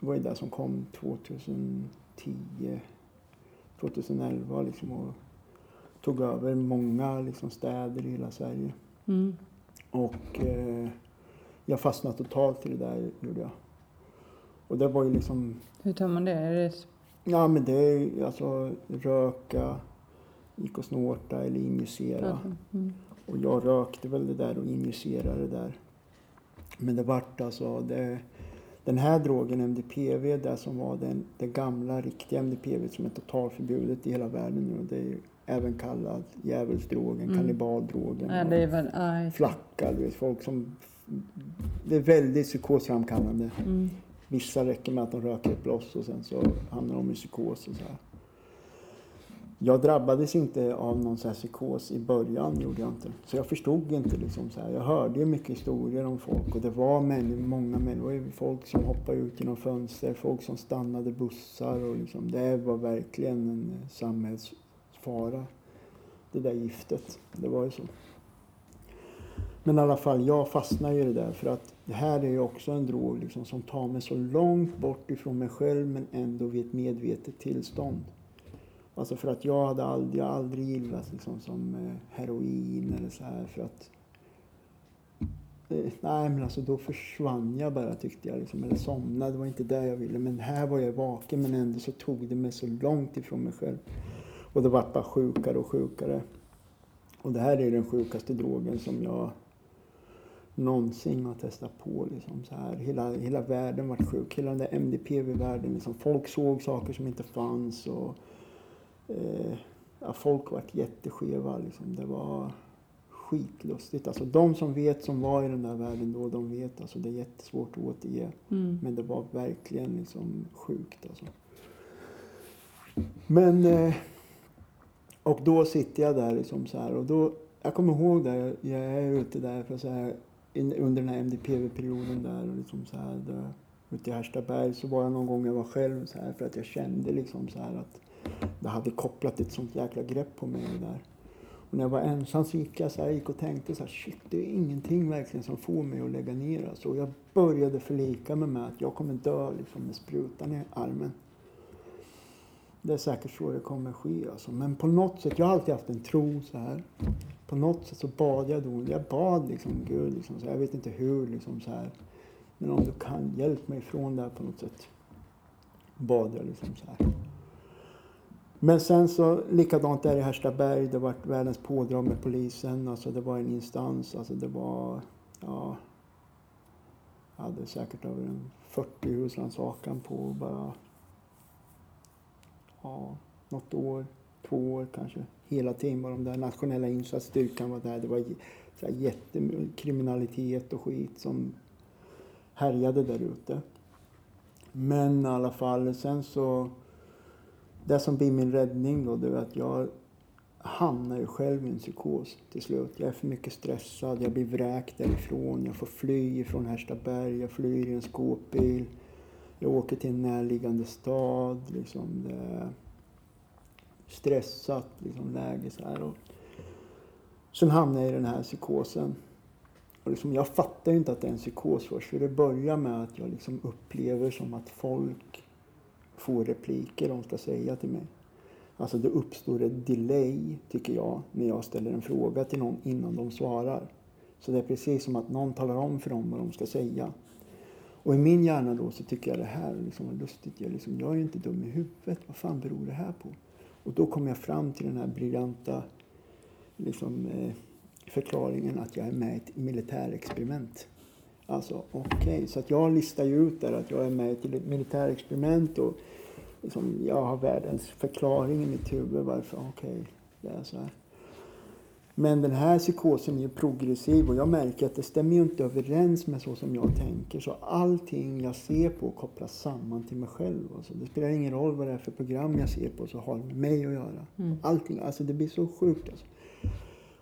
Det var ju det som kom 2010, 2011 liksom och tog över många liksom städer i hela Sverige. Mm. Och eh, jag fastnade totalt i det där, gjorde jag. Och det var ju liksom, Hur tar man det? Är det ja men det är ju alltså röka, gick och snorta eller injicera. Mm. Och jag rökte väl det där och injicerade det där. Men det vart alltså, det, den här drogen MDPV, det som var den, det gamla riktiga MDPV som är totalförbjudet i hela världen nu. Det är även kallad djävulsdrogen, Mm. kannibaldrogen. Ja, det väl... Ja, Flacka, du vet, folk som... Det är väldigt psykosframkallande. mm. Vissa räcker med att de röker ett bloss och sen så hamnar de i psykos och så här. Jag drabbades inte av någon så här psykos i början, gjorde jag inte. Så jag förstod inte liksom så här. Jag hörde mycket historier om folk och det var män, många män. Det var ju folk som hoppade ut genom fönster, folk som stannade bussar och liksom. Det var verkligen en fara, Det där giftet. Det var ju så. Men i alla fall, jag fastnar ju i det där för att det här är ju också en drog liksom, som tar mig så långt bort ifrån mig själv men ändå vid ett medvetet tillstånd. Alltså för att jag hade aldrig, jag har aldrig gillat liksom som eh, heroin eller så här för att eh, Nej men alltså då försvann jag bara tyckte jag liksom, eller somnade, det var inte det jag ville. Men här var jag vaken men ändå så tog det mig så långt ifrån mig själv. Och det vart bara sjukare och sjukare. Och det här är den sjukaste drogen som jag någonsin har testat på. Liksom, så här. Hela, hela världen vart sjuk. Hela den där MDPV-världen. Liksom. Folk såg saker som inte fanns. Och, eh, ja, folk vart jätteskeva. Liksom. Det var skitlustigt. Alltså, de som vet, som var i den där världen då, de vet. Alltså, det är jättesvårt att återge. Mm. Men det var verkligen liksom sjukt. Alltså. Men... Eh, och då sitter jag där liksom så här och då... Jag kommer ihåg det, jag är ute där för så här, in, under den här MDPV-perioden där och liksom så här, där, ute i Härstaberg så var jag någon gång jag var själv så här för att jag kände liksom så här att det hade kopplat ett sånt jäkla grepp på mig där. Och när jag var ensam så gick jag så här, gick och tänkte så här, shit det är ingenting verkligen som får mig att lägga ner alltså. Och jag började förlika mig med att jag kommer dö liksom med sprutan i armen. Det är säkert så det kommer ske alltså. Men på något sätt, jag har alltid haft en tro så här. På något sätt så bad jag då. Jag bad liksom Gud, liksom, så här, jag vet inte hur liksom så här. Men om du kan, hjälp mig ifrån det här på något sätt. Bad jag liksom så här. Men sen så likadant där i Härstaberg, det var världens pådrag med polisen. Alltså det var en instans, alltså det var, ja. Jag hade säkert över en 40 husrannsakan på bara ja, något år, två år kanske. Hela tiden var de där nationella insatsstyrkan var där. Det var så här jättekriminalitet och skit som härjade där ute. Men i alla fall, sen så... Det som blir min räddning då, det är att jag hamnar ju själv i en psykos till slut. Jag är för mycket stressad, jag blir vräkt därifrån, jag får fly ifrån Härstaberg, jag flyr i en skåpbil. Jag åker till en närliggande stad. Liksom det är stressat liksom, läge. Så här. Och sen hamnar jag i den här psykosen. Och liksom, jag fattar ju inte att det är en psykos först. För det börjar med att jag liksom upplever som att folk får repliker de ska säga till mig. Alltså det uppstår ett delay, tycker jag, när jag ställer en fråga till någon innan de svarar. Så det är precis som att någon talar om för dem vad de ska säga. Och i min hjärna då så tycker jag det här liksom var lustigt. Jag, liksom, jag är inte dum i huvudet. Vad fan beror det här på? Och då kom jag fram till den här briljanta liksom, eh, förklaringen att jag är med i ett militärexperiment. Alltså okej, okay. så att jag listar ju ut där att jag är med i ett militärexperiment och liksom, jag har världens förklaring i mitt huvud varför okej, okay, det är så här. Men den här psykosen är ju progressiv och jag märker att det stämmer ju inte överens med så som jag tänker. Så allting jag ser på kopplas samman till mig själv. Alltså det spelar ingen roll vad det är för program jag ser på så har det med mig att göra. Mm. Allting, alltså det blir så sjukt alltså.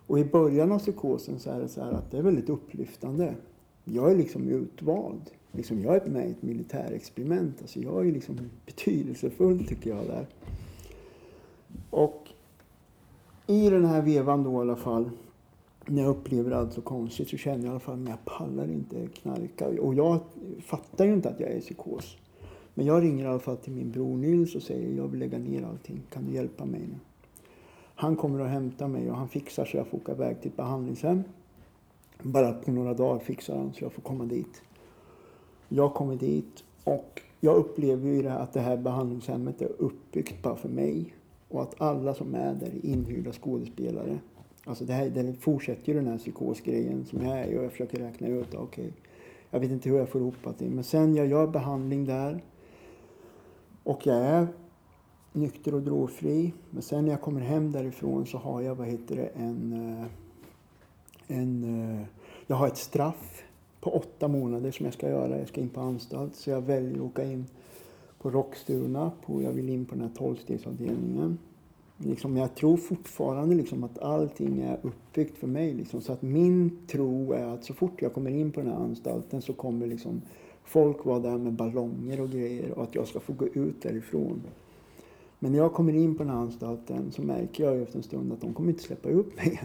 Och i början av psykosen så är det så att det är väldigt upplyftande. Jag är liksom utvald. Liksom jag är med i ett militärexperiment. Alltså jag är liksom betydelsefull tycker jag där. Och i den här vevan då i alla fall, när jag upplever allt så konstigt så känner jag i alla fall att jag pallar inte knarka. Och jag fattar ju inte att jag är i psykos. Men jag ringer i alla fall till min bror Nils och säger jag vill lägga ner allting. Kan du hjälpa mig nu? Han kommer och hämtar mig och han fixar så jag får åka iväg till ett behandlingshem. Bara på några dagar fixar han så jag får komma dit. Jag kommer dit och jag upplever ju det här, att det här behandlingshemmet är uppbyggt bara för mig. Och att alla som är där är inhyrda skådespelare. Alltså det, här, det fortsätter ju den här psykosgrejen som jag är och jag försöker räkna ut, okej, okay, jag vet inte hur jag får ihop det. Men sen jag gör behandling där och jag är nykter och drogfri. Men sen när jag kommer hem därifrån så har jag, vad heter det, en... Eh, en eh, jag har ett straff på åtta månader som jag ska göra. Jag ska in på anstalt. Så jag väljer att åka in på Rockstuna. På, jag vill in på den här tolvstegsavdelningen. Liksom, jag tror fortfarande liksom att allting är uppbyggt för mig. Liksom. Så att min tro är att så fort jag kommer in på den här anstalten så kommer liksom folk vara där med ballonger och grejer och att jag ska få gå ut därifrån. Men när jag kommer in på den här anstalten så märker jag efter en stund att de kommer inte släppa upp mig.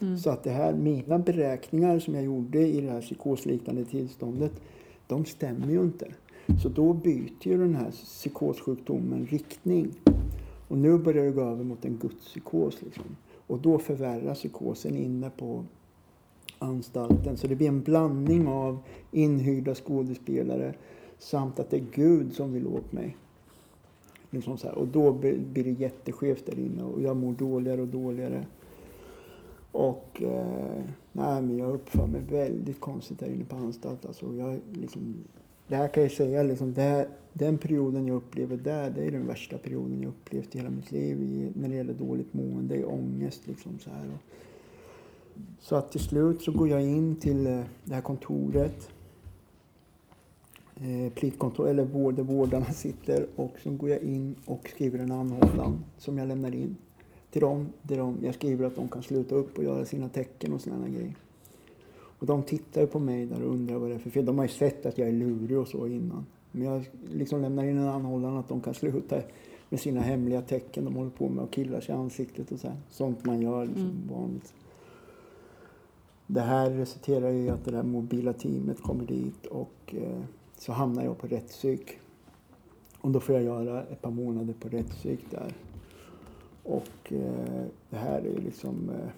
Mm. Så att det här, mina beräkningar som jag gjorde i det här psykosliknande tillståndet, de stämmer ju inte. Så då byter ju den här psykossjukdomen riktning. Och nu börjar det gå över mot en gudspsykos. Liksom. Och då förvärras psykosen inne på anstalten. Så det blir en blandning av inhyrda skådespelare samt att det är Gud som vill åt mig. Liksom så här. Och då blir det jätteskevt där inne och jag mår dåligare och dåligare. Och eh, nej, men jag uppför mig väldigt konstigt där inne på anstalt. Alltså, jag, liksom, det här kan jag säga, liksom, det, den perioden jag upplever där, det är den värsta perioden jag upplevt i hela mitt liv i, när det gäller dåligt mående, ångest. Liksom, så, här. så att till slut så går jag in till eh, det här kontoret eh, pliktkontor, eller vård, där vårdarna sitter. Och så går jag in och skriver en anhållan som jag lämnar in till dem. Där de, jag skriver att de kan sluta upp och göra sina tecken och sådana grejer. Och de tittar på mig där och undrar vad det är för fel. De har ju sett att jag är lurig och så innan. Men jag liksom lämnar in en anhållan att de kan sluta med sina hemliga tecken. De håller på med och killar sig i ansiktet och så här. Sånt man gör liksom mm. vanligt. Det här resulterar i att det där mobila teamet kommer dit och eh, så hamnar jag på rättspsyk. Och då får jag göra ett par månader på rättspsyk där. Och eh, det här är liksom... Eh,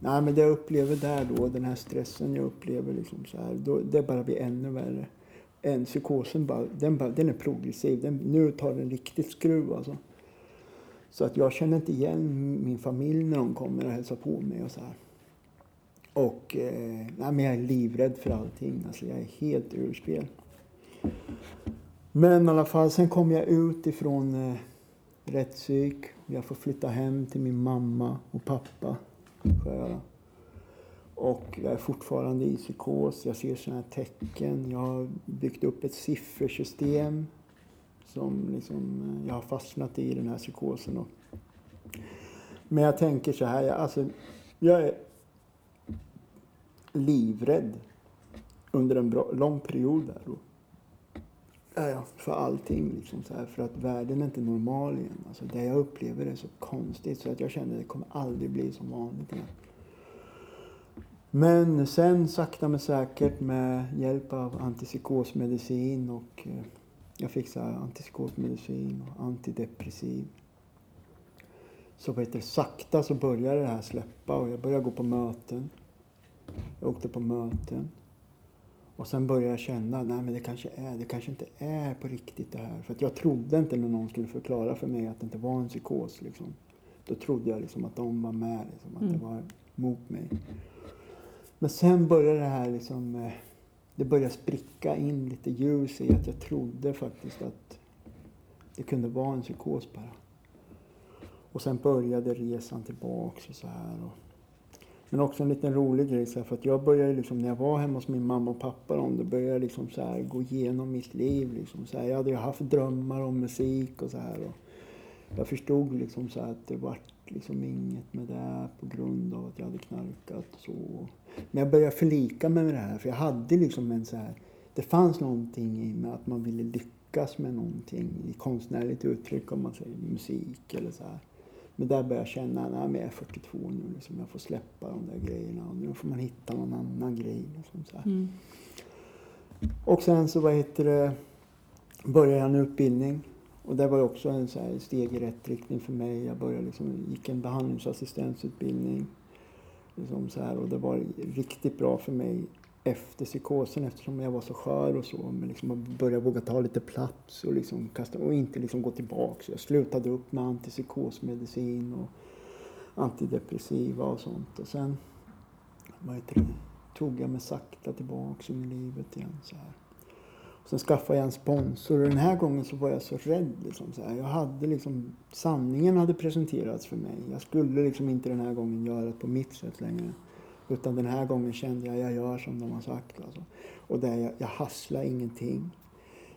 nej men det jag upplever där då, den här stressen jag upplever liksom så här, då, det bara blir ännu värre. En psykosen bara, den, bara, den är progressiv. Den, nu tar den riktigt skruv alltså. Så att jag känner inte igen min familj när de kommer och hälsar på mig och så här. Och eh, nej, men jag är livrädd för allting. Alltså jag är helt ur spel. Men i alla fall, sen kom jag ut ifrån eh, rättspsyk. Jag får flytta hem till min mamma och pappa. Jag och jag är fortfarande i psykos. Jag ser sådana här tecken. Jag har byggt upp ett siffersystem som liksom, eh, jag har fastnat i den här psykosen. Och, men jag tänker så här, jag, alltså, jag är livrädd under en bra, lång period där. Ja, för allting. Liksom, så här, för att världen är inte normal igen. Alltså, det jag upplever är så konstigt så att jag känner att det kommer aldrig bli som vanligt igen. Men sen sakta men säkert med hjälp av antipsykosmedicin och eh, jag fick antipsykosmedicin och antidepressiv. Så vet du, sakta så började det här släppa och jag började gå på möten. Jag åkte på möten. Och sen började jag känna, nej men det kanske är, det kanske inte är på riktigt det här. För att jag trodde inte när någon skulle förklara för mig att det inte var en psykos. Liksom. Då trodde jag liksom att de var med, liksom, att mm. det var mot mig. Men sen började det här liksom, eh, det började spricka in lite ljus i att jag trodde faktiskt att det kunde vara en psykos bara. Och sen började resan tillbaks och så här. Och men också en liten rolig grej, så här, för att jag började liksom, när jag var hemma hos min mamma och pappa, då, då började jag liksom så här, gå igenom mitt liv. Liksom, så här. Jag hade ju haft drömmar om musik och så här. Och jag förstod liksom så här, att det var liksom inget med det på grund av att jag hade knarkat och så. Men jag började förlika mig med det här, för jag hade liksom en så här, det fanns någonting i mig att man ville lyckas med någonting i konstnärligt uttryck, om man säger musik eller så här. Men där börjar jag känna, nej men jag är 42 nu, liksom, jag får släppa de där grejerna och nu får man hitta någon annan grej. Liksom, så mm. Och sen så vad heter det, började jag en utbildning och det var också en så steg i rätt riktning för mig. Jag började liksom, gick en behandlingsassistentsutbildning Liksom så här, och det var riktigt bra för mig efter psykosen eftersom jag var så skör och så. Men liksom att börja våga ta lite plats och, liksom kasta, och inte liksom gå tillbaka. Så jag slutade upp med antipsykosmedicin och antidepressiva och sånt. Och sen vad heter det, tog jag mig sakta tillbaka in i livet igen. Så här. Och sen skaffade jag en sponsor och den här gången så var jag så rädd. Liksom, så här. Jag hade liksom, sanningen hade presenterats för mig. Jag skulle liksom inte den här gången göra det på mitt sätt längre. Utan den här gången kände jag, jag gör som de har sagt. Alltså. Och där jag, jag hasslar ingenting.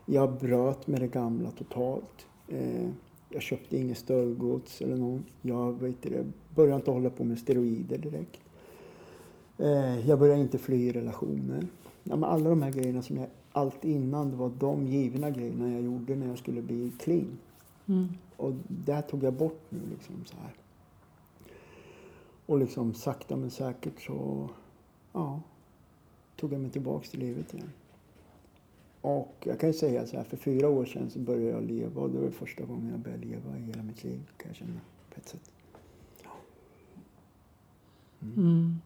Jag bröt med det gamla totalt. Eh, jag köpte inget stöldgods eller något. Jag vet det, började inte hålla på med steroider direkt. Eh, jag började inte fly i relationer. Ja, men alla de här grejerna som jag allt innan, det var de givna grejerna jag gjorde när jag skulle bli clean. Mm. Och det här tog jag bort nu liksom så här. Och liksom sakta men säkert så, ja, tog jag mig tillbaks till livet igen. Och jag kan ju säga så här, för fyra år sedan så började jag leva och det var första gången jag började leva i hela mitt liv, kan jag känna på ett sätt. Mm.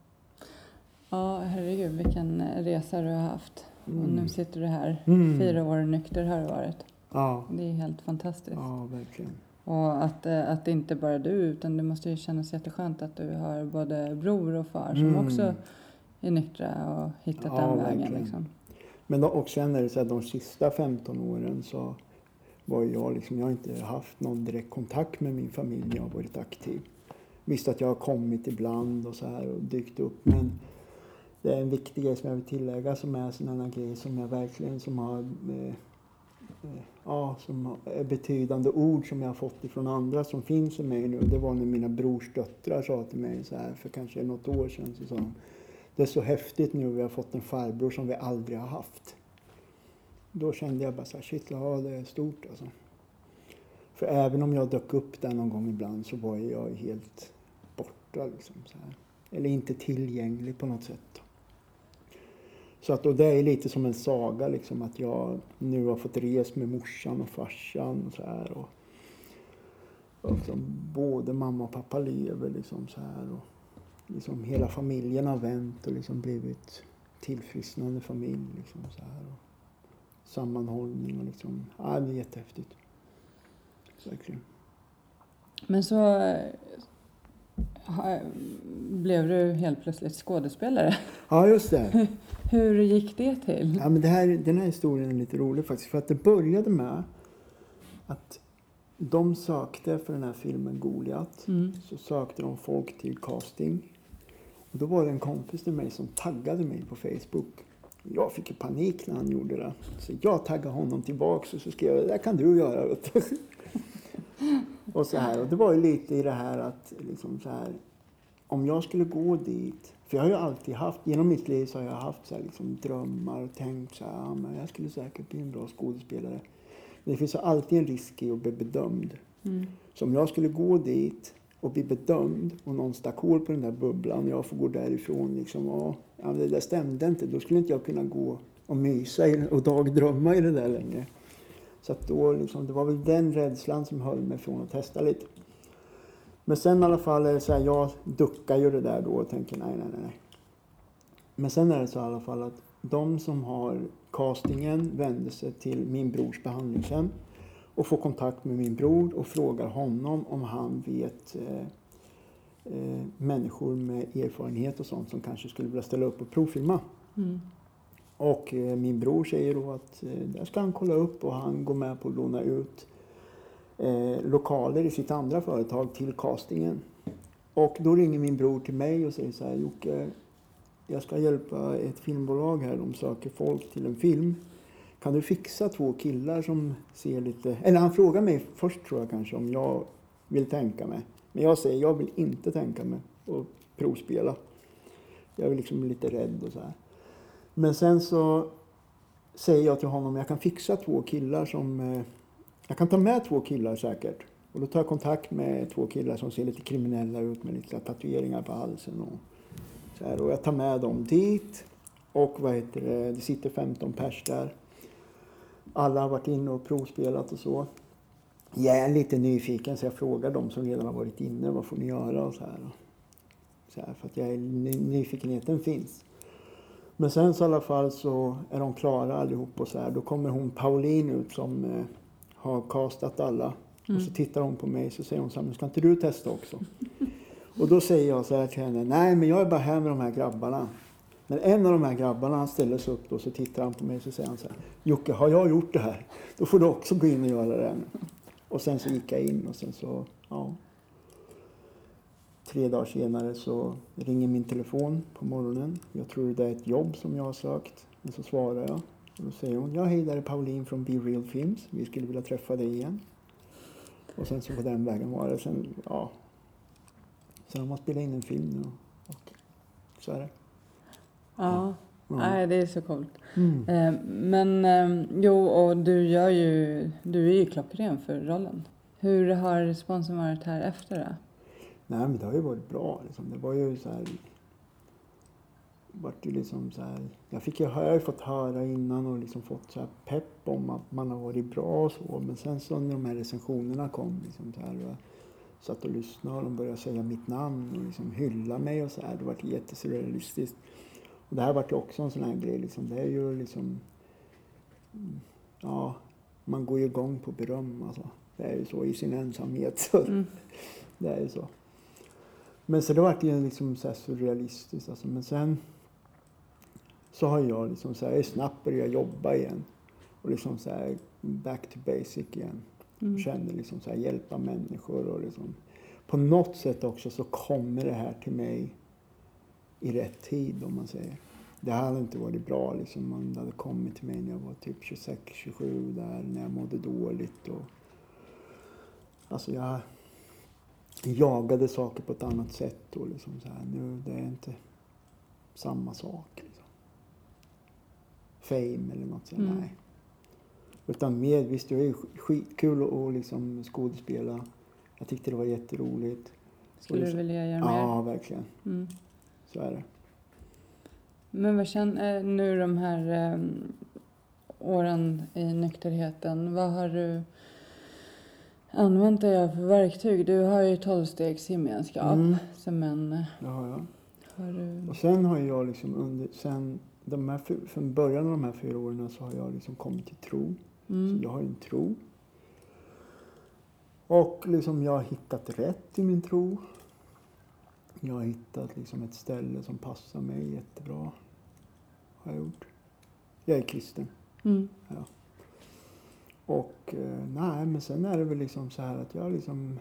Ja, herregud vilken resa du har haft. Och Mm. nu sitter du här. Mm. Fyra år nykter har du varit. Ja, Det är helt fantastiskt. ja verkligen. Och att, eh, att det inte bara du, utan det måste ju kännas jätteskönt att du har både bror och far som Mm. också är nyktra och hittat Ja, den vägen. Liksom. Men då, och sen är det så här, de sista 15 åren så var jag liksom, jag har inte haft någon direkt kontakt med min familj när jag har varit aktiv. Visst att jag har kommit ibland och så här och dykt upp men det är en viktig grej som jag vill tillägga som är sådana grejer som jag verkligen som har eh, Ja, som är betydande ord som jag har fått ifrån andra som finns i mig nu. Det var när mina brors döttrar sa till mig så här för kanske något år sedan så sa de det är så häftigt nu, vi har fått en farbror som vi aldrig har haft. Då kände jag bara så här, shit, ja det är stort alltså. För även om jag dök upp där någon gång ibland så var jag helt borta liksom så här. Eller inte tillgänglig på något sätt. Så att, och det är lite som en saga liksom att jag nu har fått res med morsan och farsan och så här. Och, och liksom, både mamma och pappa lever liksom så här. Och, liksom hela familjen har vänt och liksom blivit tillfrisknande familj. Liksom så här. Och sammanhållning och liksom, ja, det är jättehäftigt. Verkligen. Men så blev du helt plötsligt skådespelare. Ja, just det. Hur gick det till? Ja, men det här, den här historien är lite rolig faktiskt. För att det började med att de sökte för den här filmen Goliat. Mm. Så sökte de folk till casting. Och då var det en kompis till mig som taggade mig på Facebook. Jag fick ju panik när han gjorde det. Så jag taggade honom tillbaks och så skrev jag, det där kan du göra. vet du." och så här. Och det var ju lite i det här att liksom så här. Om jag skulle gå dit. För jag har ju alltid haft, genom mitt liv så har jag haft så här liksom drömmar och tänkt så här, men jag skulle säkert bli en bra skådespelare. Men det finns alltid en risk i att bli bedömd. Mm. Så om jag skulle gå dit och bli bedömd och någon stack hål på den där bubblan och jag får gå därifrån liksom, och, ja, det där stämde inte. Då skulle inte jag kunna gå och mysa och dagdrömma i det där längre. Så att då liksom, det var väl den rädslan som höll mig från att testa lite. Men sen i alla fall är det så här, jag duckar ju det där då och tänker nej, nej, nej. Men sen är det så i alla fall att de som har castingen vänder sig till min brors behandlingshem och får kontakt med min bror och frågar honom om han vet eh, eh, människor med erfarenhet och sånt som kanske skulle vilja ställa upp och provfilma. Mm. Och eh, min bror säger då att eh, där ska han kolla upp och han går med på att låna ut eh, lokaler i sitt andra företag till castingen. Och då ringer min bror till mig och säger så här, Jocke, jag ska hjälpa ett filmbolag här, de söker folk till en film. Kan du fixa två killar som ser lite... Eller han frågar mig först tror jag kanske om jag vill tänka mig. Men jag säger, jag vill inte tänka mig att provspela. Jag är liksom lite rädd och så här. Men sen så säger jag till honom, jag kan fixa två killar som... Eh, jag kan ta med två killar säkert. Och då tar jag kontakt med två killar som ser lite kriminella ut med lite tatueringar på halsen och så här. Och jag tar med dem dit. Och vad heter det, det sitter 15 pers där. Alla har varit inne och provspelat och så. Jag är lite nyfiken så jag frågar dem som redan har varit inne, vad får ni göra och så här. Så här, för att jag är, ny- nyfikenheten finns. Men sen så i alla fall så är de klara allihop och så här. Då kommer hon Pauline ut som eh, har castat alla. Och så tittar hon på mig så säger hon så här, men ska inte du testa också? och då säger jag så här till henne, nej men jag är bara här med de här grabbarna. Men en av de här grabbarna han ställer sig upp då så tittar han på mig och så säger han så här, Jocke har jag gjort det här? Då får du också gå in och göra det. Och sen så gick jag in och sen så, ja. Tre dagar senare så ringer min telefon på morgonen. Jag tror det är ett jobb som jag har sökt. Men så svarar jag. Och då säger hon, ja hej där är Pauline från Be Real Films. Vi skulle vilja träffa dig igen. Och sen så på den vägen var det. Sen, ja. Sen har man spelat in en film nu. Och så är det. Ja, Ja. nej det är så coolt. Mm. Eh, Men eh, jo, och du gör ju, du är ju klockren för rollen. Hur har responsen varit här efter då? Nej men det har ju varit bra. Liksom. Det var ju så här. Vart ju liksom så här, jag, fick ju, jag har ju fått höra innan och liksom fått så här pepp om att man har varit bra och så. Men sen så när de här recensionerna kom liksom så här, och jag satt och lyssnade och de började säga mitt namn och liksom hylla mig och så här. Det var jättesurrealistiskt. Och det här vart ju också en sån här grej liksom. Det är ju liksom, ja, man går ju igång på beröm alltså. Det är ju så i sin ensamhet. Så Mm. det är ju så. Men så det vart ju liksom så surrealistiskt alltså. Men sen så har jag liksom så här, snabbt börjat jobba igen. Och liksom så här back to basic igen. Mm. Känner liksom så här hjälpa människor och liksom. På något sätt också så kommer det här till mig i rätt tid om man säger. Det hade inte varit bra liksom om det hade kommit till mig när jag var typ 26, 27 där när jag mådde dåligt och Alltså jag jagade saker på ett annat sätt och liksom så här, nu det är inte samma sak. Liksom. Fame eller något sånt, Mm. nej. Utan mer, visst det är skitkul att liksom skådespela. Jag tyckte det var jätteroligt. Skulle du vilja göra mer? Ja, verkligen. Mm. Så är det. Men vad känner nu de här eh, åren i nykterheten? Vad har du använt dig av för verktyg? Du har ju tolvstegsgemenskap Mm. som en... Det har jag. Har du... Och sen har jag liksom under, sen de här, från början av de här fyra åren så har jag liksom kommit till tro. Så Mm. jag har en tro. Och liksom jag har hittat rätt i min tro. Jag har hittat liksom ett ställe som passar mig jättebra. Har jag gjort. Jag är kristen. Mm. Och eh, nej, men sen är det väl liksom så här att jag liksom...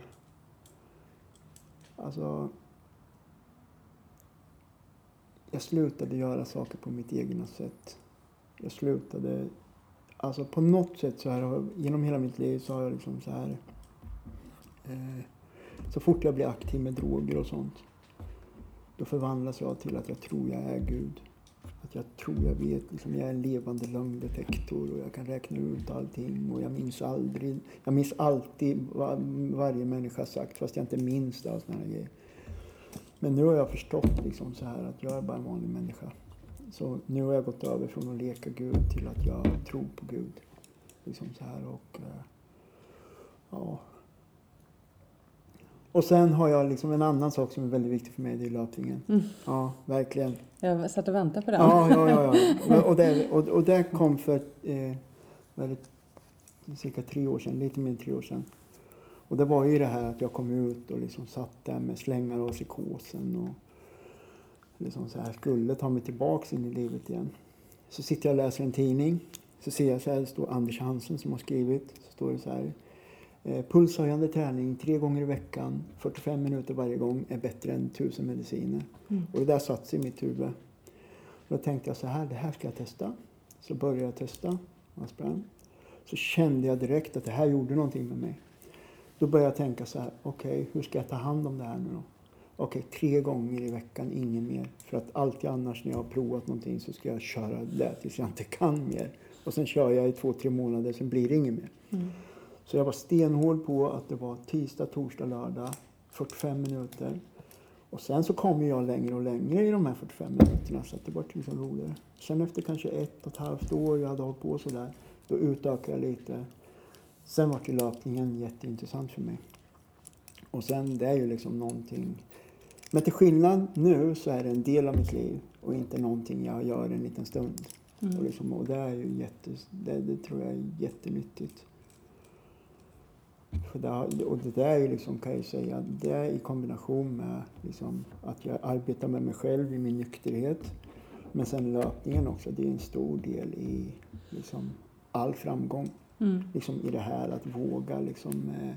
Alltså... Jag slutade göra saker på mitt egna sätt. Jag slutade... Alltså på något sätt så här, genom hela mitt liv så har jag liksom så här... Eh, så fort jag blir aktiv med droger och sånt. Då förvandlas jag till att jag tror jag är Gud. Jag tror jag vet, liksom, jag är en levande lögndetektor och jag kan räkna ut allting och jag minns aldrig, jag minns alltid vad varje människa har sagt fast jag inte minns det såna här grejer. Men nu har jag förstått liksom så här att jag är bara en vanlig människa. Så nu har jag gått över från att leka Gud till att jag tror på Gud. Liksom så här och eh, ja. Och sen har jag liksom en annan sak som är väldigt viktig för mig, det är löpningen. Mm. Ja, verkligen. Jag satt och väntade på den. Ja, ja, ja. ja. Och, det, och, och det kom för eh, väldigt, cirka tre år sedan, lite mer än tre år sedan. Och det var ju det här att jag kom ut och liksom satt där med slängar och psykosen och liksom så här skulle ta mig tillbaks in i livet igen. Så sitter jag och läser en tidning. Så ser jag så här, det står Anders Hansen som har skrivit. Så står det så här. Eh, pulshöjande träning tre gånger i veckan, 45 minuter varje gång är bättre än tusen mediciner. Mm. Och det där satt sig i mitt huvud. Då tänkte jag så här, det här ska jag testa. Så började jag testa. Jag sprang. Så kände jag direkt att det här gjorde någonting med mig. Då började jag tänka så här, okej, hur ska jag ta hand om det här nu då? Okej, tre gånger i veckan, ingen mer. För att alltid annars när jag har provat någonting så ska jag köra det tills jag inte kan mer. Och sen kör jag i två, tre månader, sen blir det inget mer. Mm. Så jag var stenhård på att det var tisdag, torsdag, lördag, 45 minuter. Och sen så kom jag längre och längre i de här 45 minuterna så att det var liksom roligare. Sen efter kanske ett och ett halvt år jag hade hållit på sådär, då utökade jag lite. Sen var ju löpningen jätteintressant för mig. Och sen det är ju liksom någonting, Men till skillnad nu så är det en del av mitt liv och inte någonting jag gör en liten stund. Mm. Och, liksom, och det är ju jätte, det, det tror jag är jättenyttigt. Och det där är liksom, kan jag säga, det är i kombination med liksom, att jag arbetar med mig själv i min nykterhet. Men sen löpningen också, det är en stor del i liksom, all framgång. Mm. Liksom i det här att våga liksom, eh,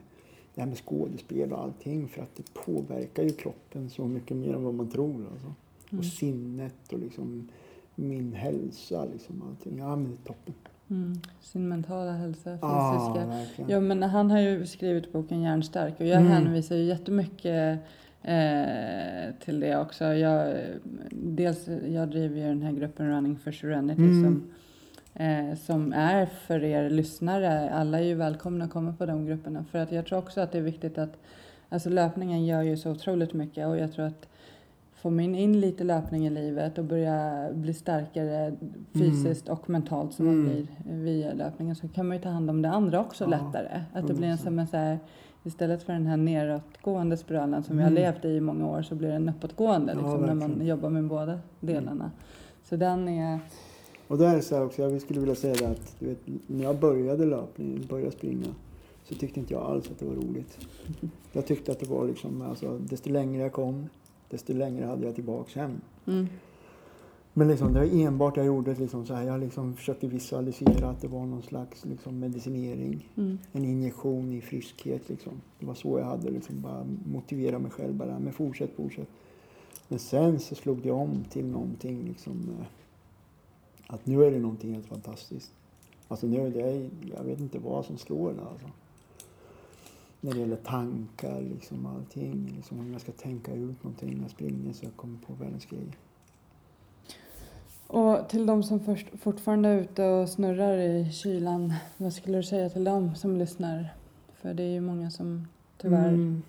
det här med skådespel och allting. För att det påverkar ju kroppen så mycket mer än vad man tror. Alltså. Mm. Och sinnet och liksom min hälsa, liksom allting. Ja men det är toppen. Mm. Sin mentala hälsa, fysiska. Verkligen. Ja, men han har ju skrivit boken Hjärnstark och jag Mm. hänvisar ju jättemycket eh, till det också. Jag, dels, jag driver ju den här gruppen Running for Serenity Mm. som, eh, som är för er lyssnare. Alla är ju välkomna att komma på de grupperna för att jag tror också att det är viktigt att Alltså löpningen gör ju så otroligt mycket och jag tror att får man in lite löpning i livet och börja bli starkare fysiskt och mentalt som man Mm. blir via löpningen så kan man ju ta hand om det andra också Ja, lättare. Att det blir en som så här, istället för den här nedåtgående spiralen som Mm. har levt i i många år så blir den uppåtgående Ja, liksom, när man jobbar med båda delarna. Så den är, Och där är så här också, jag skulle vilja säga det att du vet, när jag började löpningen, började springa, så tyckte inte jag alls att det var roligt. Jag tyckte att det var liksom, alltså, desto längre jag kom, desto längre hade jag tillbaks hem. mm, Men liksom, det var enbart jag gjorde liksom så här, jag liksom försökte visualisera att det var någon slags liksom, medicinering. mm, En injektion i friskhet liksom. Det var så jag hade liksom bara motivera mig själv bara, men fortsätt, fortsätt. Men sen så slog det om till någonting liksom, eh, att nu är det någonting helt fantastiskt. Alltså nu är det, jag vet inte vad som slår det alltså. När det gäller tankar, liksom allting. Liksom, om jag ska tänka ut någonting när jag springer så jag kommer på världens grejer. Och till de som först, fortfarande är ute och snurrar i kylan, vad skulle du säga till dem som lyssnar? För det är ju många som tyvärr Mm.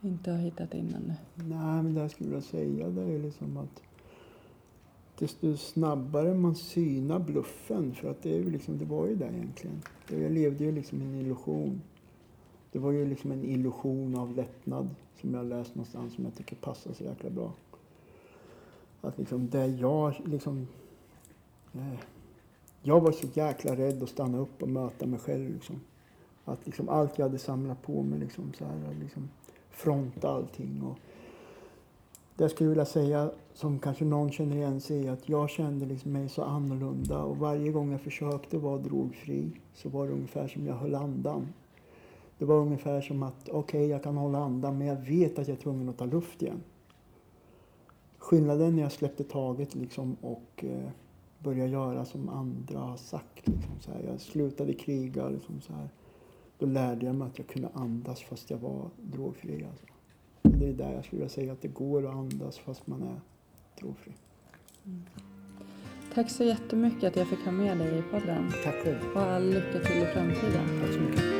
inte har hittat in ännu. Nej, men det jag skulle vilja säga det är liksom att desto snabbare man synar bluffen, för att det, är ju liksom, det var ju det egentligen. Det- Jag levde ju liksom i en illusion. Det var ju liksom en illusion av lättnad som jag läst någonstans som jag tycker passar så jäkla bra. Att liksom det jag liksom... Eh, jag var så jäkla rädd att stanna upp och möta mig själv liksom. Att liksom allt jag hade samlat på mig liksom så här, liksom fronta allting. Och det jag skulle vilja säga, som kanske någon känner igen sig i, att jag kände liksom mig så annorlunda och varje gång jag försökte vara drogfri så var det ungefär som jag höll andan. Det var ungefär som att, okej, jag kan hålla andan, men jag vet att jag är tvungen att ta luft igen. Skillnaden när jag släppte taget liksom och eh, började göra som andra har sagt. Liksom, så här. Jag slutade kriga. Liksom, så här. Då lärde jag mig att jag kunde andas fast jag var drogfri. Alltså. Det är där jag skulle vilja säga att det går att andas fast man är drogfri. Tack så jättemycket att jag fick ha med dig i podden. Tack själv. Och all lycka till i framtiden. Tack så mycket.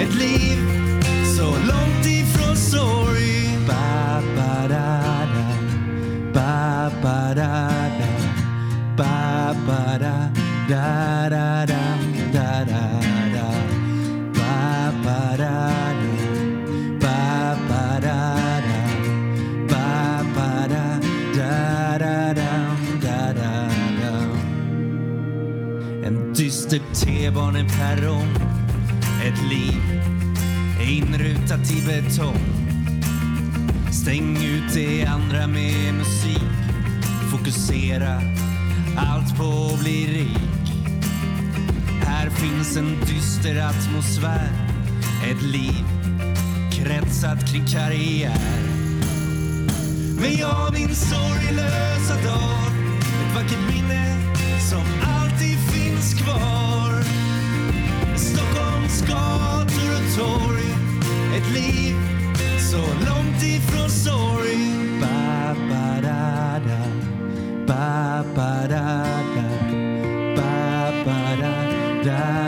Ett liv så långt ifrån sorg ba, ba, da, da. Ba, ba, da, da. Ba, ba, da, da, da, da, da, da, da. Ba, ba, da, da. Ba, ba, da, da. Ba, ba, da, da, da, da, da, da, da. En dyster T-baneperrong Ett liv inrutat i betong. Stäng ut det andra med musik. Fokusera allt på att bli rik. Här finns en dyster atmosfär. Ett liv kretsat kring karriär. Men jag minns sorglösa dag. Ett vackert minne som alltid finns kvar. Stockholms gator och torg ett liv så långt ifrån sorg. Ba, ba, da, da. Ba, ba, da, da. Ba, ba, da, da.